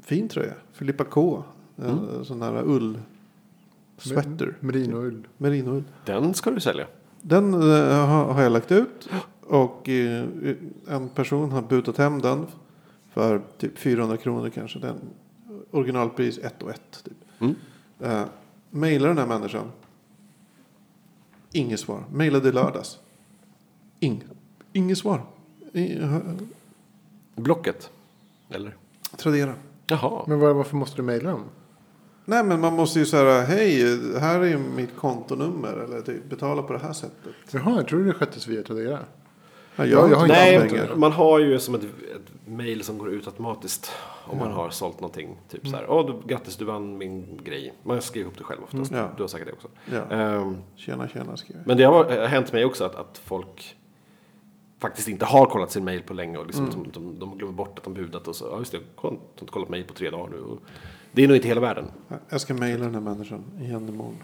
A: fin tröja, Filippa K. Eh,
C: Mm.
A: Sån här ull. Sweater.
B: Merinoull.
A: Merinoull.
C: Den ska du sälja.
A: Den eh, har, har jag lagt ut. Och eh, en person har butat hem den. För typ 400 kronor kanske. Den, originalpris 1 och 1. Typ.
C: Mm.
A: Eh, Mailar den här människan. Inget svar. Mailade i lördags. Ing, inget svar. I, eh,
C: Blocket. Eller?
A: Tradera.
C: Jaha.
B: Men var, varför måste du mejla dem?
A: Nej men man måste ju säga hej här är ju mitt kontonummer. Eller typ, betala på det här sättet.
B: Jaha, jag tror det sköttes via Tradera.
A: Ja,
B: jag har inte
C: Nej, man har ju som ett, ett mail som går ut automatiskt. Om man har sålt någonting. Typ så här. Åh, du, grattis du vann min grej. Man skriver ihop det själv oftast.
A: Mm. Ja.
C: Du har säkert det också.
A: Ja.
C: Ehm,
A: Tjena tjena skriver jag.
C: men det har eh, hänt mig också att, att folk faktiskt inte har kollat sin mail på länge. Och liksom,
A: Mm.
C: de, de, de glömmer bort att de budat. Och så, ja just det, jag har inte kollat mail på tre dagar nu. Och det är nog inte hela världen.
A: Jag ska mejla den här människan igen imorgon.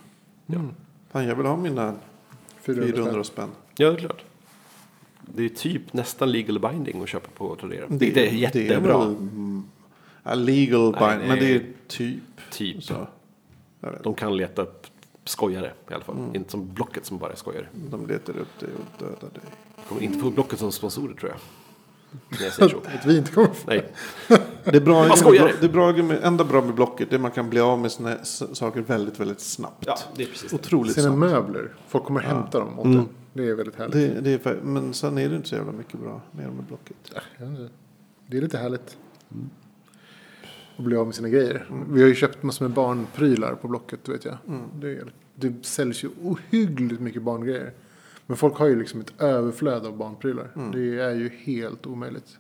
C: Ja.
A: Fan jag vill ha mina
B: 400
A: 400
B: spänn.
A: spänn.
C: Ja, det är klart. Det är typ nästan legal binding att köpa på Tradera. Det,
A: Det-
C: det är
A: det är
C: jättebra.
A: väl- Mm. Ja, legal
C: Nej,
A: bind, men det är typ.
C: Typ.
A: Så.
C: De kan leta upp skojare i alla fall.
A: Mm.
C: Inte som Blocket som bara är skojare.
A: De letar upp dig och dödar dig.
C: Kommer inte få Blocket som sponsorer tror jag.
B: Att vi inte kommer få.
C: Nej.
A: Det är bra, det är bra enda bra med Blocket är att man kan bli av med sina saker väldigt, väldigt snabbt.
C: Ja, det är precis det.
A: Otroligt
B: Sina
A: snabbt.
B: möbler. Folk kommer hämta dem åt en. Det är väldigt härligt.
A: Det, det är, men sen är det inte så jävla mycket bra mer med Blocket.
B: Ja. Det är lite härligt. Att bli av med sina grejer. Vi har ju köpt massor med barnprylar på Blocket, vet jag. Det, är, det säljs ju ohyggligt mycket barngrejer. Men folk har ju liksom ett överflöd av barnprylar. Det är ju helt omöjligt.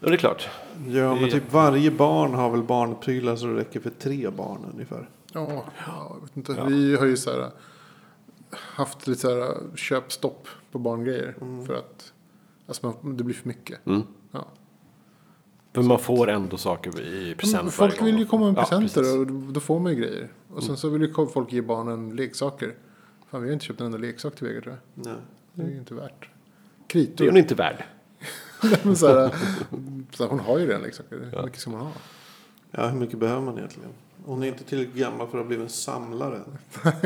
C: Ja, det är klart.
A: Ja, men
C: Det-
A: typ varje barn har väl barnprylar så det räcker för tre barn ungefär.
B: Ja, ja, jag vet inte. Vi har ju så här, haft lite så här köpstopp på barngrejer. För att alltså man, det blir för mycket.
C: Mm.
B: Ja.
C: För man får ändå saker i present
B: Men folk vill ju komma med
C: Ja,
B: presenter
C: precis.
B: och då får man ju grejer. Och sen så vill ju folk ge barnen leksaker. Fan, vi har inte köpt en enda leksak till Vegard tror jag.
A: Nej.
B: Det är ju inte värt.
C: Det är
B: Kritor.
C: hon inte värd.
B: Men så här, så här, hon har ju redan leksaker. Hur mycket ska man ha?
A: Ja, hur mycket behöver man egentligen? Hon är inte tillräckligt gammal för att bli en samlare.
B: Alltså,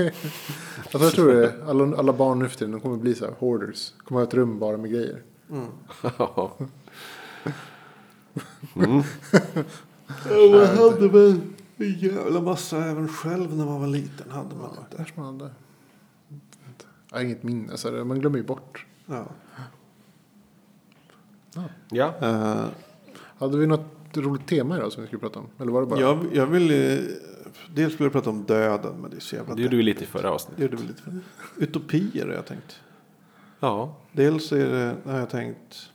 B: jag tror det. Alla, alla barn nu för tiden de kommer bli så här hoarders. Kommer ha ett rum bara med grejer.
C: Ja.
A: Ja, man hade väl en jävla massa även själv när man var liten. Hade man inte.
B: Kanske man hade. Jag har inget minne. Så man glömmer ju bort.
A: Ja.
C: ja.
B: Eh, Hade vi något roligt tema idag som vi skulle prata om? Eller var det bara?
A: Jag, jag vill... eh, Dels skulle jag prata om döden, men det är så jävla...
C: Det gjorde vi lite i förra avsnittet.
A: Det gjorde vi lite för. Utopier har jag tänkt.
C: Ja.
A: Dels är det, har jag tänkt...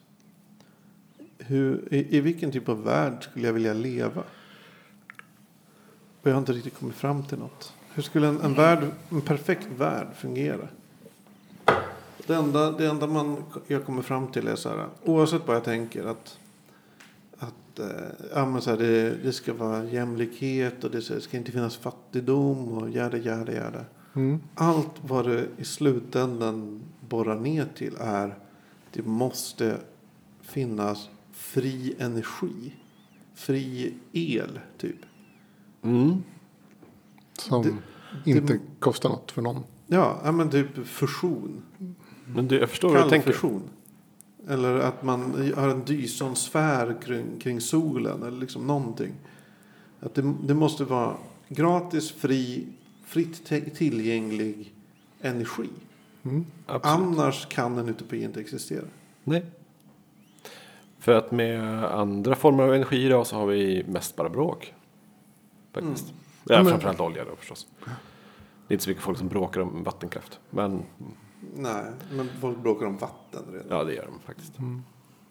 A: Hur, i, I vilken typ av värld skulle jag vilja leva? Och jag har inte riktigt kommit fram till något. Hur skulle en, en, värld, en perfekt värld fungera? Det enda, det enda man, jag kommer fram till är så här, oavsett vad jag tänker, att, att eh, ja, men så här, det, det ska vara jämlikhet och det ska inte finnas fattigdom och jada, jada, jada.
B: Mm.
A: Allt vad det i slutändan borrar ner till är det måste finnas fri energi. Fri el, typ.
C: Mm.
B: Som
A: Det-
B: inte
A: det-
B: kostar något för någon.
A: Ja, men typ fusion.
C: Men du, jag förstår vad du
A: Kall
C: tänker.
A: fusion. Eller att man har en Dysonsfär kring, kring solen. Eller liksom någonting. Att det, det måste vara gratis, fri, fritt tillgänglig energi.
B: Mm.
A: Annars kan en utopi inte existera.
C: Nej. För att med andra former av energi idag så har vi mest bara bråk. Faktiskt. Ja,
B: men-
C: framförallt olja då förstås. Det är inte så mycket folk som bråkar om vattenkraft. Men
A: Nej, men folk bråkar om vatten redan.
C: ja, det gör de faktiskt.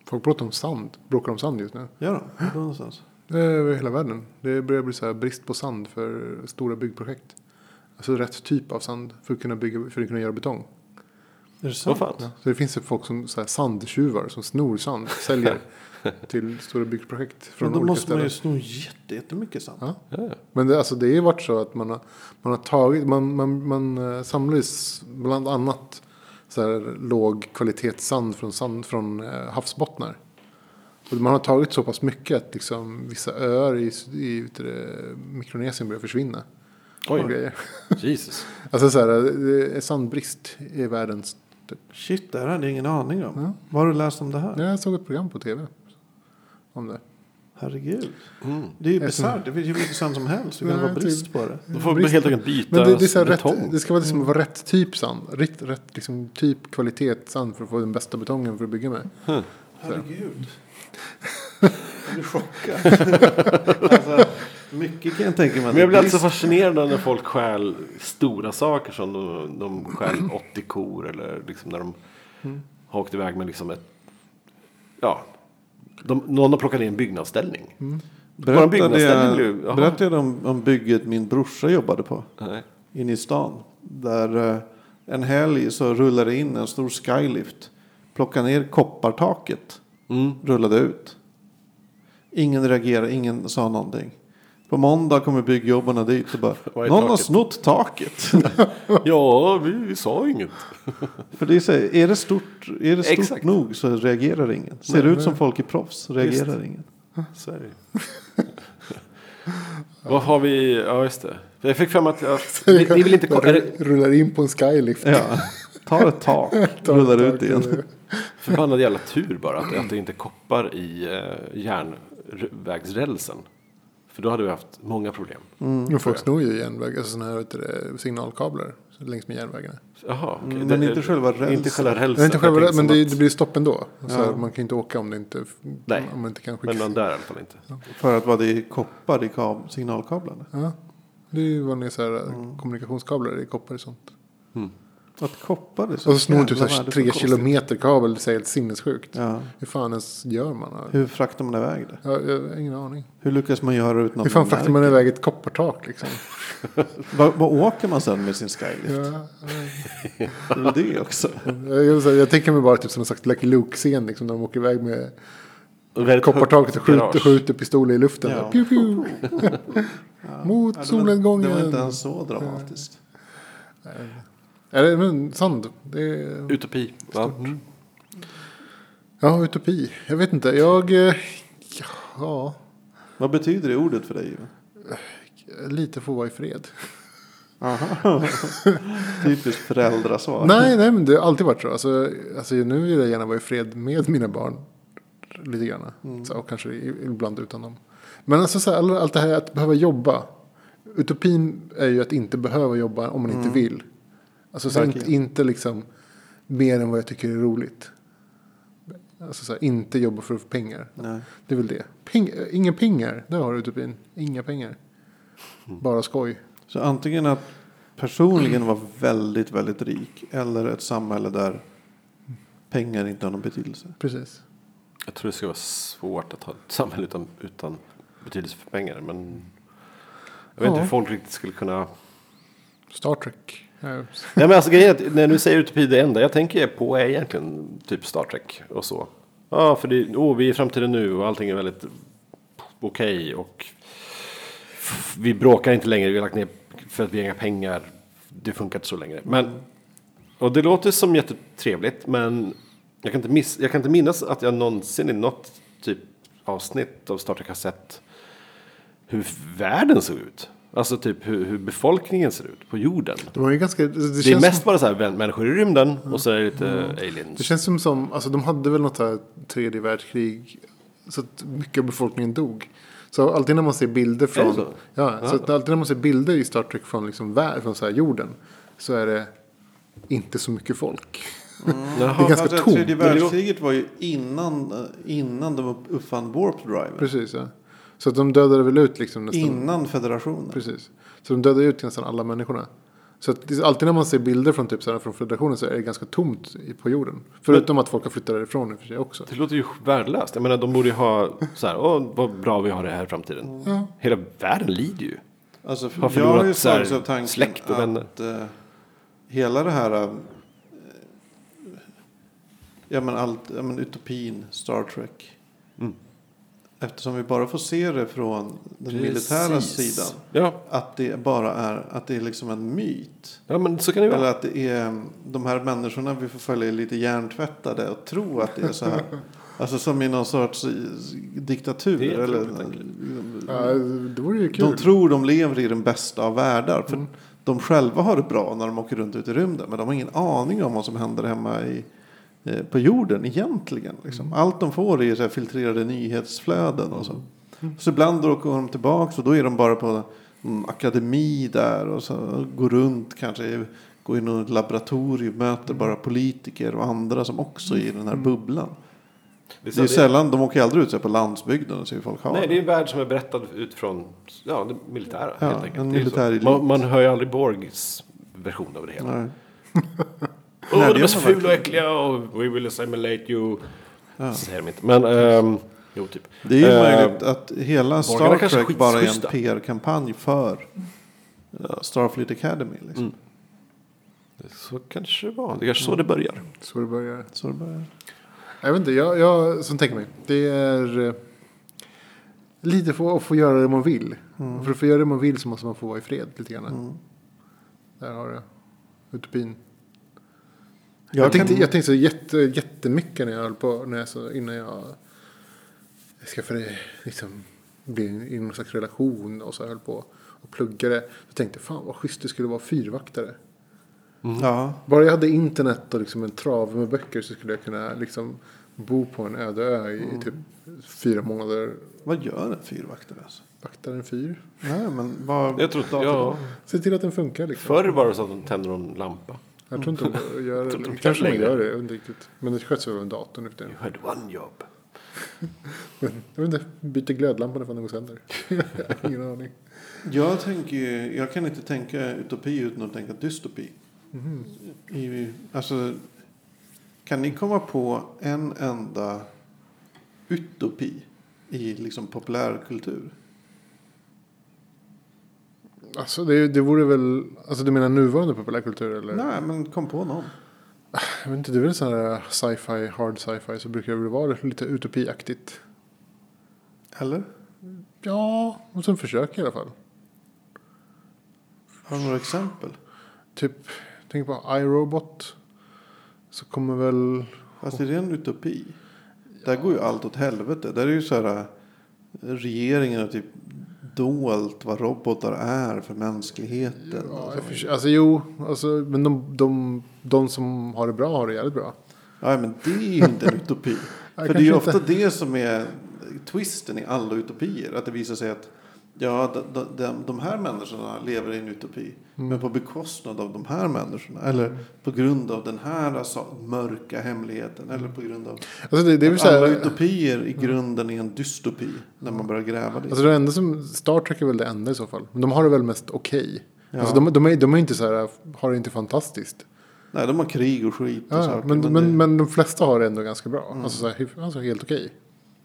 B: Folk pratar om sand. Bråkar om sand just nu.
A: Gör de? Var någonstans?
B: Det är över hela världen. Det börjar bli så här brist på sand för stora byggprojekt. Alltså rätt typ av sand för att kunna, bygga, för att kunna göra betong.
A: Är det
C: Vad
A: sant?
C: fan?
B: Så det finns ju folk som så här, sandtjuvar som snor sand. Säljer till stora byggprojekt.
A: Men
B: Från
A: då
B: olika
A: måste man
B: ställen.
A: ju sno jätte, jättemycket sand.
B: Ja.
C: Ja, ja.
B: Men det, alltså, det har ju varit så att man har, man har tagit, man, man, man eh, samlar bland annat så här låg kvalitetssand från, sand, från eh, havsbottnar. Och man har tagit så pass mycket att liksom, vissa öar i, i det, Mikronesien börjar försvinna.
C: Oj. Jesus.
B: Alltså så här, det är sandbrist i världens...
A: Shit, det här hade jag ingen aning om.
B: Ja.
A: Var har du läst om det här?
B: Jag såg ett program på tv om det.
A: Herregud.
C: Mm.
A: Det är ju bisarrt. Det finns ju hur mycket sand som helst. Det kan vara brist
B: typ.
A: på det.
C: Då får vi
B: Brist-
C: helt enkelt byta
B: Men det, det, är så
C: betong.
B: rätt, det ska vara, liksom vara rätt typ sand. Rätt, rätt liksom, typ kvalitet sand för att få den bästa betongen för att bygga med.
A: Herregud. Jag blir chockad. alltså, mycket kan jag tänka mig.
C: Men jag blir
A: det är
C: alltså
A: brist.
C: fascinerad när folk stjäl stora saker som de, de stjäl 80 kor eller liksom när de har åkt iväg med liksom ett, ja, de, någon har plockat in en byggnadsställning. Våran
A: Berättade
C: byggnadsställning
A: jag,
C: blev-
A: berättade jag om, om bygget min brorsa jobbade på.
C: Nej.
A: inne i stan. Där eh, en helg så rullade in en stor skylift. Plockade ner koppartaket.
C: Mm.
A: Rullade ut. Ingen reagerade, ingen sa någonting. På måndag kommer byggjobbarna dit och bara. Någon har
C: taket?"
A: snott taket.
C: Ja, vi, vi sa inget.
A: För det är, så, här, är det stort, är det stort
C: Exakt.
A: nog så reagerar ingen. Ser
B: Nej,
A: det ut
B: nej.
A: som folk är proffs reagerar ingen.
C: Så är det. Vad har vi, ja just det. Jag fick fram att, att ni, ni vill inte kolla,
B: Rullar in på en skylift.
A: Ja, tar ett tak,
B: Tar
A: rullar
B: ett
A: ut
B: tak,
A: igen.
C: förbannad jävla tur bara att, att det inte koppar i eh, järnvägsrälsen. För då hade vi haft många problem.
B: Men folk snor ju järnväg, alltså sådana här vet du, det, signalkablar längs med järnvägarna.
C: Jaha, okej.
A: Mm,
C: Det-
A: men inte själva
C: Inte
A: rälsen.
C: själva rälsen.
B: Inte själva,
C: tänkte
B: men det,
C: att-
B: det blir stopp ändå. Så
A: Ja.
B: här, man kan inte åka om det inte,
C: Nej.
B: om man inte kan skicka.
C: Men den där i alla fall inte.
A: För att vad det är koppar i kab- signalkablarna.
B: Ja. Det är ju vanliga så här,
A: Mm.
B: kommunikationskablar i koppar och sånt.
A: Att koppar är så
B: Och så snor typ så här tre kilometer kabel, det är helt sinnessjukt.
A: Ja.
B: Hur fan ens gör man?
A: Hur fraktar man iväg det?
B: Ja, jag har ingen aning.
A: Hur lyckas man göra ut något
B: Hur fan
A: man
B: fraktar man iväg ett koppartak liksom?
A: Vad, åker man sen med sin skylift?
B: Ja,
A: Det väl det också.
B: jag, jag, jag tänker mig bara typ som en slags Lucky Luke-scen liksom, när de åker iväg med koppartaket och skjuter, skjuter pistoler i luften.
A: Ja.
B: Pew, pew. Mot
A: Ja, det,
B: solnedgången.
A: det var inte ens så dramatiskt.
B: Är det men sand? Det är,
C: Utopi. Mm.
B: ja, utopi. Jag vet inte. Jag... eh, Ja,
A: Vad betyder det ordet för dig?
B: Lite får vara i fred.
A: Aha. Typiskt föräldrasvar.
B: nej, nej, men det har alltid varit så. Alltså, alltså, nu vill jag gärna vara i fred med mina barn. Lite grann.
A: Mm.
B: Så, och kanske ibland utan dem. Men alltså, så här, all- allt det här att behöva jobba. Utopin är ju att inte behöva jobba om man inte vill. Alltså så här, inte, inte liksom mer än vad jag tycker är roligt. Alltså så här, inte jobba för att få pengar.
A: Nej.
B: Det är väl det. Peng, inga pengar, där har du utopin. Inga pengar. Bara skoj.
A: Så antingen att personligen vara väldigt, väldigt rik. Eller ett samhälle där pengar inte har någon betydelse.
B: Precis.
C: Jag tror det skulle vara svårt att ha ett samhälle utan, utan betydelse för pengar. Men jag vet inte
B: Ja.
C: hur folk riktigt skulle kunna...
B: Star Trek.
C: Nej men alltså grejen är att när du säger utopi, det enda jag tänker på är egentligen typ Star Trek och så. Ja, för det, oh, vi är i framtiden nu och allting är väldigt okej och f- vi bråkar inte längre, vi har lagt ner för att vi har inga pengar. Det funkar inte så längre. Men, och det låter som jättetrevligt, men jag kan, inte miss, jag kan inte minnas att jag någonsin i något typ avsnitt av Star Trek har sett hur världen såg ut. Alltså typ hur, hur befolkningen ser ut på jorden.
B: De var ju ganska, det, det,
C: Det är mest
B: som,
C: bara så här människor i rymden och så är det lite aliens.
B: det känns som, som, alltså de hade väl något här tredje världskrig. Så att mycket av befolkningen dog. Så alltid när man ser bilder
C: det
B: från,
C: så?
B: ja, så att alltid när man ser bilder i Star Trek från, liksom, vär, från så här jorden. Så är det inte så mycket folk.
C: Jaha.
B: Det är ganska
A: Fast
B: tomt.
A: Tredje världskriget var ju innan, eh, innan de upp- uppfann warp drive.
B: Precis, ja. Så att de dödade väl ut liksom nästan.
A: Innan federationen.
B: Precis. Så de dödade ut nästan alla människorna. Så att det är alltid när man ser bilder från, typ, så här, från federationen så är det ganska tomt på jorden. Förutom att folk har flyttat därifrån i och för sig också.
C: Det låter ju värdelöst. Jag menar, de borde ju ha så här, åh, vad bra vi har det här i framtiden.
B: Ja.
C: Hela världen lider ju.
A: Alltså,
C: Har
A: jag har
C: förlorat
A: ju
C: så här
A: tanken
C: släkt och vänner.
A: att eh, hela det här eh, ja, men allt, ja, men utopin, Star Trek.
C: Mm.
A: Eftersom vi bara får se det från den militära
C: Precis.
A: sidan.
C: Ja,
A: Att det bara är, att det är liksom en myt.
C: ja, men så kan det ju
A: Eller
C: vara.
A: att det är de här människorna vi får följa är lite hjärntvättade och tro att det är så här. Alltså som i någon sorts eh, diktatur.
C: Det
A: eller,
B: Ja, det vore ju kul.
A: de tror de lever i den bästa av världar. För
B: Mm.
A: de själva har det bra när de åker runt ut i rymden. Men de har ingen aning om vad som händer hemma i, på jorden egentligen. Liksom.
B: Mm.
A: Allt de får är så här filtrerade nyhetsflöden och så.
B: Mm.
A: Så ibland då åker de tillbaka och då är de bara på en akademi där. Och så går runt kanske. Går in i ett laboratorium. Möter
B: Mm.
A: bara politiker och andra som också är i den här bubblan.
C: Det är,
A: Det sällan, de åker aldrig ut så på landsbygden och ser hur folk har
C: Nej, det är en värld som är berättad utifrån ja, det militära.
A: Ja,
C: helt enkelt.
A: en militär
C: man, man hör ju aldrig Borgs version av det hela. Åh, de är så fula och äckliga och we will assimilate you. Så säger de inte. Men, ehm, jo typ.
A: Det är ju
C: Eh,
A: möjligt att hela Star Trek bara är en. PR-kampanj för eh, Starfleet Academy. Liksom.
C: Mm. Så kanske det var. Det är kanske så det börjar.
B: Så det börjar.
A: Så det börjar.
B: Jag vet inte, jag, jag som tänker mig. Det är eh, lite för att få göra det man vill. Och För att få göra det man vill så måste man få vara i fred lite grann.
A: Mm.
B: Där har jag utopin.
A: Jag
B: Jag, tänkte,
A: kan-
B: jag tänkte så jätte, jättemycket när jag höll på, när jag, så, innan jag skaffade, liksom, blev i någon slags relation och så höll på och pluggade. Jag tänkte, fan vad schysst det skulle vara fyrvaktare.
A: Ja,
B: Bara jag hade internet och liksom en trave med böcker så skulle jag kunna liksom bo på en öde ö i
A: Mm.
B: typ fyra månader.
A: vad gör en fyrvaktare? Alltså?
B: Vaktar en fyr.
A: Nej, men vad...
C: Jag tror, ja,
B: Se till att den funkar liksom.
C: förr var det så att de tände någon lampa.
B: Jag tror inte de gör det.
C: de
B: Kanske
C: kan
B: de gör det, jag vet inte riktigt. Men det sköts väl av en dator nu för.
C: You had one job.
B: Men Jag vet inte, byter glödlampan ifall den går sönder. Ingen aning.
A: Jag, tänker, ju- jag kan inte tänka utopi utan att tänka dystopi.
B: Mhm.
A: I, alltså, kan ni komma på en enda utopi i liksom populärkultur?
B: Alltså det, det vore väl, alltså du menar nuvarande populärkultur eller?
A: Nej, men kom på någon.
B: Jag vet inte, det är väl sån här sci-fi, hard sci-fi så brukar det väl vara lite utopiaktigt.
A: Eller?
B: Ja, och sen försök i alla fall.
A: Har du några exempel?
B: Typ, tänk på iRobot. Så kommer väl,
A: Fast är det en utopi? Där går ju allt åt helvete. Där är ju så här. Regeringen har typ dolt vad robotar är för mänskligheten.
B: ja, för alltså jo, alltså, men de, de, de som har det bra har det jävligt bra.
A: Ja, men det är ju inte en utopi. För det är ju ofta det som är twisten i alla utopier. Att det visar sig att ja, de, de, de, här människorna lever i en utopi.
B: Mm.
A: Men på bekostnad av de här människorna. Eller på grund av den här alltså, mörka hemligheten. Eller på grund av
B: Alltså det, det
A: att alla
B: här,
A: utopier i grunden är en dystopi. När man börjar gräva det.
B: alltså det enda som, Star Trek är väl det enda i så fall. Men de har det väl mest okej.
A: Ja.
B: Alltså de, de, är, de är inte så här, har det inte fantastiskt.
A: Nej, de har krig och skit och
B: Ja,
A: saker.
B: men, men,
A: det- Mm.
B: men, de flesta har det ändå ganska bra. Alltså, så här, alltså helt okej.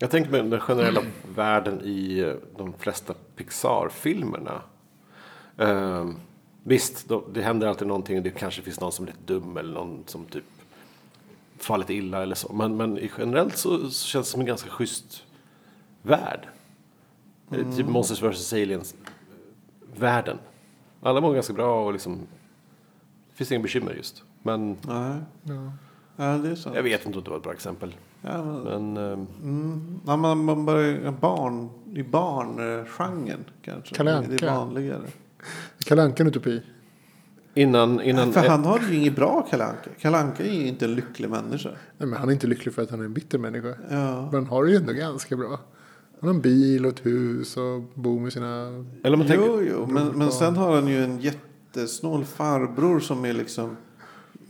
C: Jag tänker mig den generella världen i eh, de flesta Pixar-filmerna. Ehm, visst, då, det händer alltid någonting. Det kanske finns någon som är lite dum eller någon som typ fallit illa eller så. Men, men generellt så, så känns det som en ganska schysst värld. Eh, Typ Monsters vs. Aliens-världen. Alla mår ganska bra och liksom... Det finns inga bekymmer just. Men
A: Nej,
B: Ja.
A: Ja, det är sant.
C: jag vet inte om det var ett bra exempel.
A: Ja, men,
C: Men ehm,
A: Mm. Ja, man, man börjar barn, i barngenren kanske.
B: Kalle
A: Det
B: Anka.
A: är vanligare.
B: Kalle Anka en utopi.
C: innan... innan
A: För han har ju inget bra Kalle Anka. Kalle Anka är ju inte en lycklig människa.
B: Nej, men han är inte lycklig för att han är en bitter människa.
A: Ja.
B: Men han har det ju ändå ganska bra. Han har en bil och ett hus och bor med sina...
C: eller man tänker...
A: Jo, jo, men, men sen har han ju en jättesnål farbror som är liksom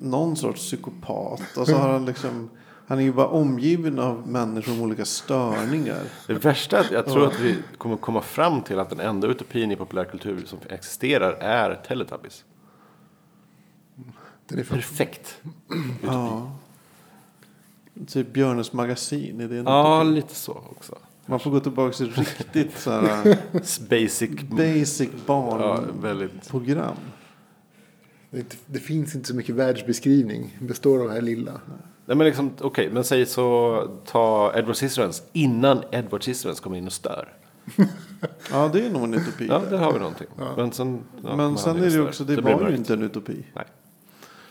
A: någon sorts psykopat. Och så har han liksom, han är ju bara omgiven av människor med olika störningar.
C: Det värsta är att jag tror att vi kommer komma fram till att den enda utopin i populärkultur som existerar är Teletubbies.
B: Den är fan,
C: Perfekt.
A: Ja. Typ Björnes magasin. Är det en
C: Ja,
A: utopi?
C: lite så också.
A: Man får gå tillbaka till riktigt så här
C: Basic.
A: basic
C: Ja,
A: barnprogram.
C: väldigt.
B: Det, det finns inte så mycket världsbeskrivning. Det består av det här lilla.
C: Nej, men liksom, okej, men säg så ta Edward Scissorhands innan Edward Scissorhands kommer in och stör.
A: Ja, det är nog en utopi.
C: Ja, där har vi någonting. Men sen, ja,
A: Men sen är det ju också, det
C: blir
A: var ju inte en utopi.
C: Nej.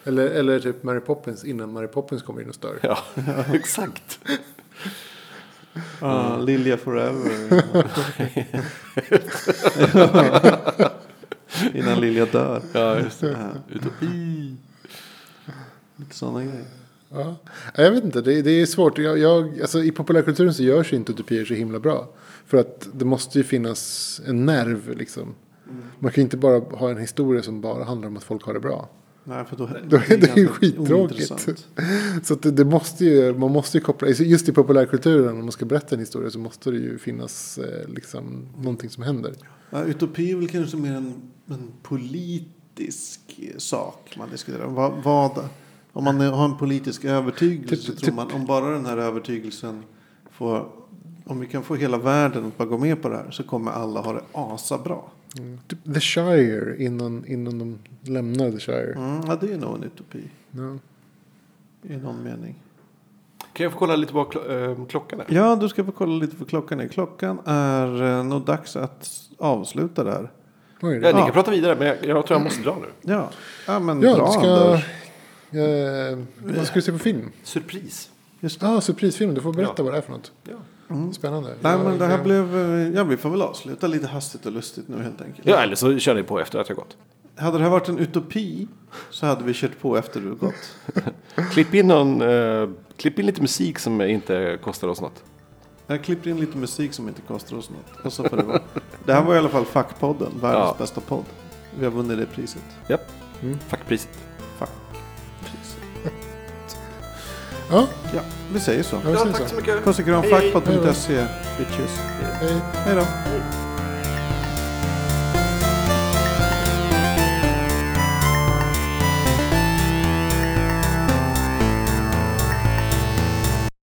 B: Eller, eller typ Mary Poppins innan Mary Poppins kommer in och stör.
C: Ja, exakt.
A: Ja, Lilja Forever. Innan Lilja dör.
C: Ja, just det.
A: Ja,
C: Utopi.
A: lite sådana grejer.
B: Ja. Ja, Jag vet inte, det, det är svårt. Jag, jag, alltså, I populärkulturen så görs ju inte utopier så himla bra. För att det måste ju finnas en nerv liksom. Man kan ju inte bara ha en historia som bara handlar om att folk har det bra.
A: Nej, för då,
B: Då är det ju
A: ganska
B: skittråkigt.
A: ointressant.
B: Så att det, det måste ju, man måste ju koppla, just i populärkulturen om man ska berätta en historia så måste det ju finnas eh, liksom någonting som händer.
A: Ja, utopi är väl kanske mer en, en politisk sak man diskuterar. Vad, vad, om man har en politisk övertygelse
B: Typ-
A: tror
B: typ-
A: man om bara den här övertygelsen får om vi kan få hela världen att bara gå med på det här så kommer alla ha det asabra.
B: Typ The Shire innan, innan de lämnar The Shire.
A: Mm, ja, det är nog en utopi
B: Ja.
A: i någon mening.
C: Kan jag få kolla lite på eh, klockan? Här?
A: Ja, du ska få kolla lite för klockan är. Klockan är eh, nog dags att avsluta.
B: Oj,
C: Ja, ni kan prata vidare, men jag, jag tror jag måste dra nu.
A: Ja, ja men
B: Ja,
A: bra
B: du ska...
A: Anders.
B: Eh, vad ska du se på film?
C: Surpris.
A: Just det.
B: Ah, surprisfilm. Du får berätta
C: Ja.
B: vad det är för något.
C: Ja.
B: Spännande.
A: Mm. Nej,
B: Jag-
A: men det här
B: jag-
A: blev... eh, Ja, vi får väl avsluta lite hastigt och lustigt nu helt enkelt.
C: ja, eller så kör ni på efter att jag gått.
A: Hade det här varit en utopi så hade vi kört på efter du gått.
C: Klipp in, någon, eh, klipp in lite musik som inte kostar oss något.
A: Jag klipper in lite musik som inte kostar oss något. Och så får det vara. Det här var i alla fall Fackpodden, världens
C: Ja.
A: bästa podd. Vi har vunnit det priset.
C: Japp.
B: Mm.
C: Fackpriset.
A: Fackpriset.
B: Ja,
A: Ja, vi säger så.
B: jag vill säga så.
C: mycket.
A: Puss och kram, fackpodd.se. Bitches.
B: Hej.
A: Hej då.
C: Hej.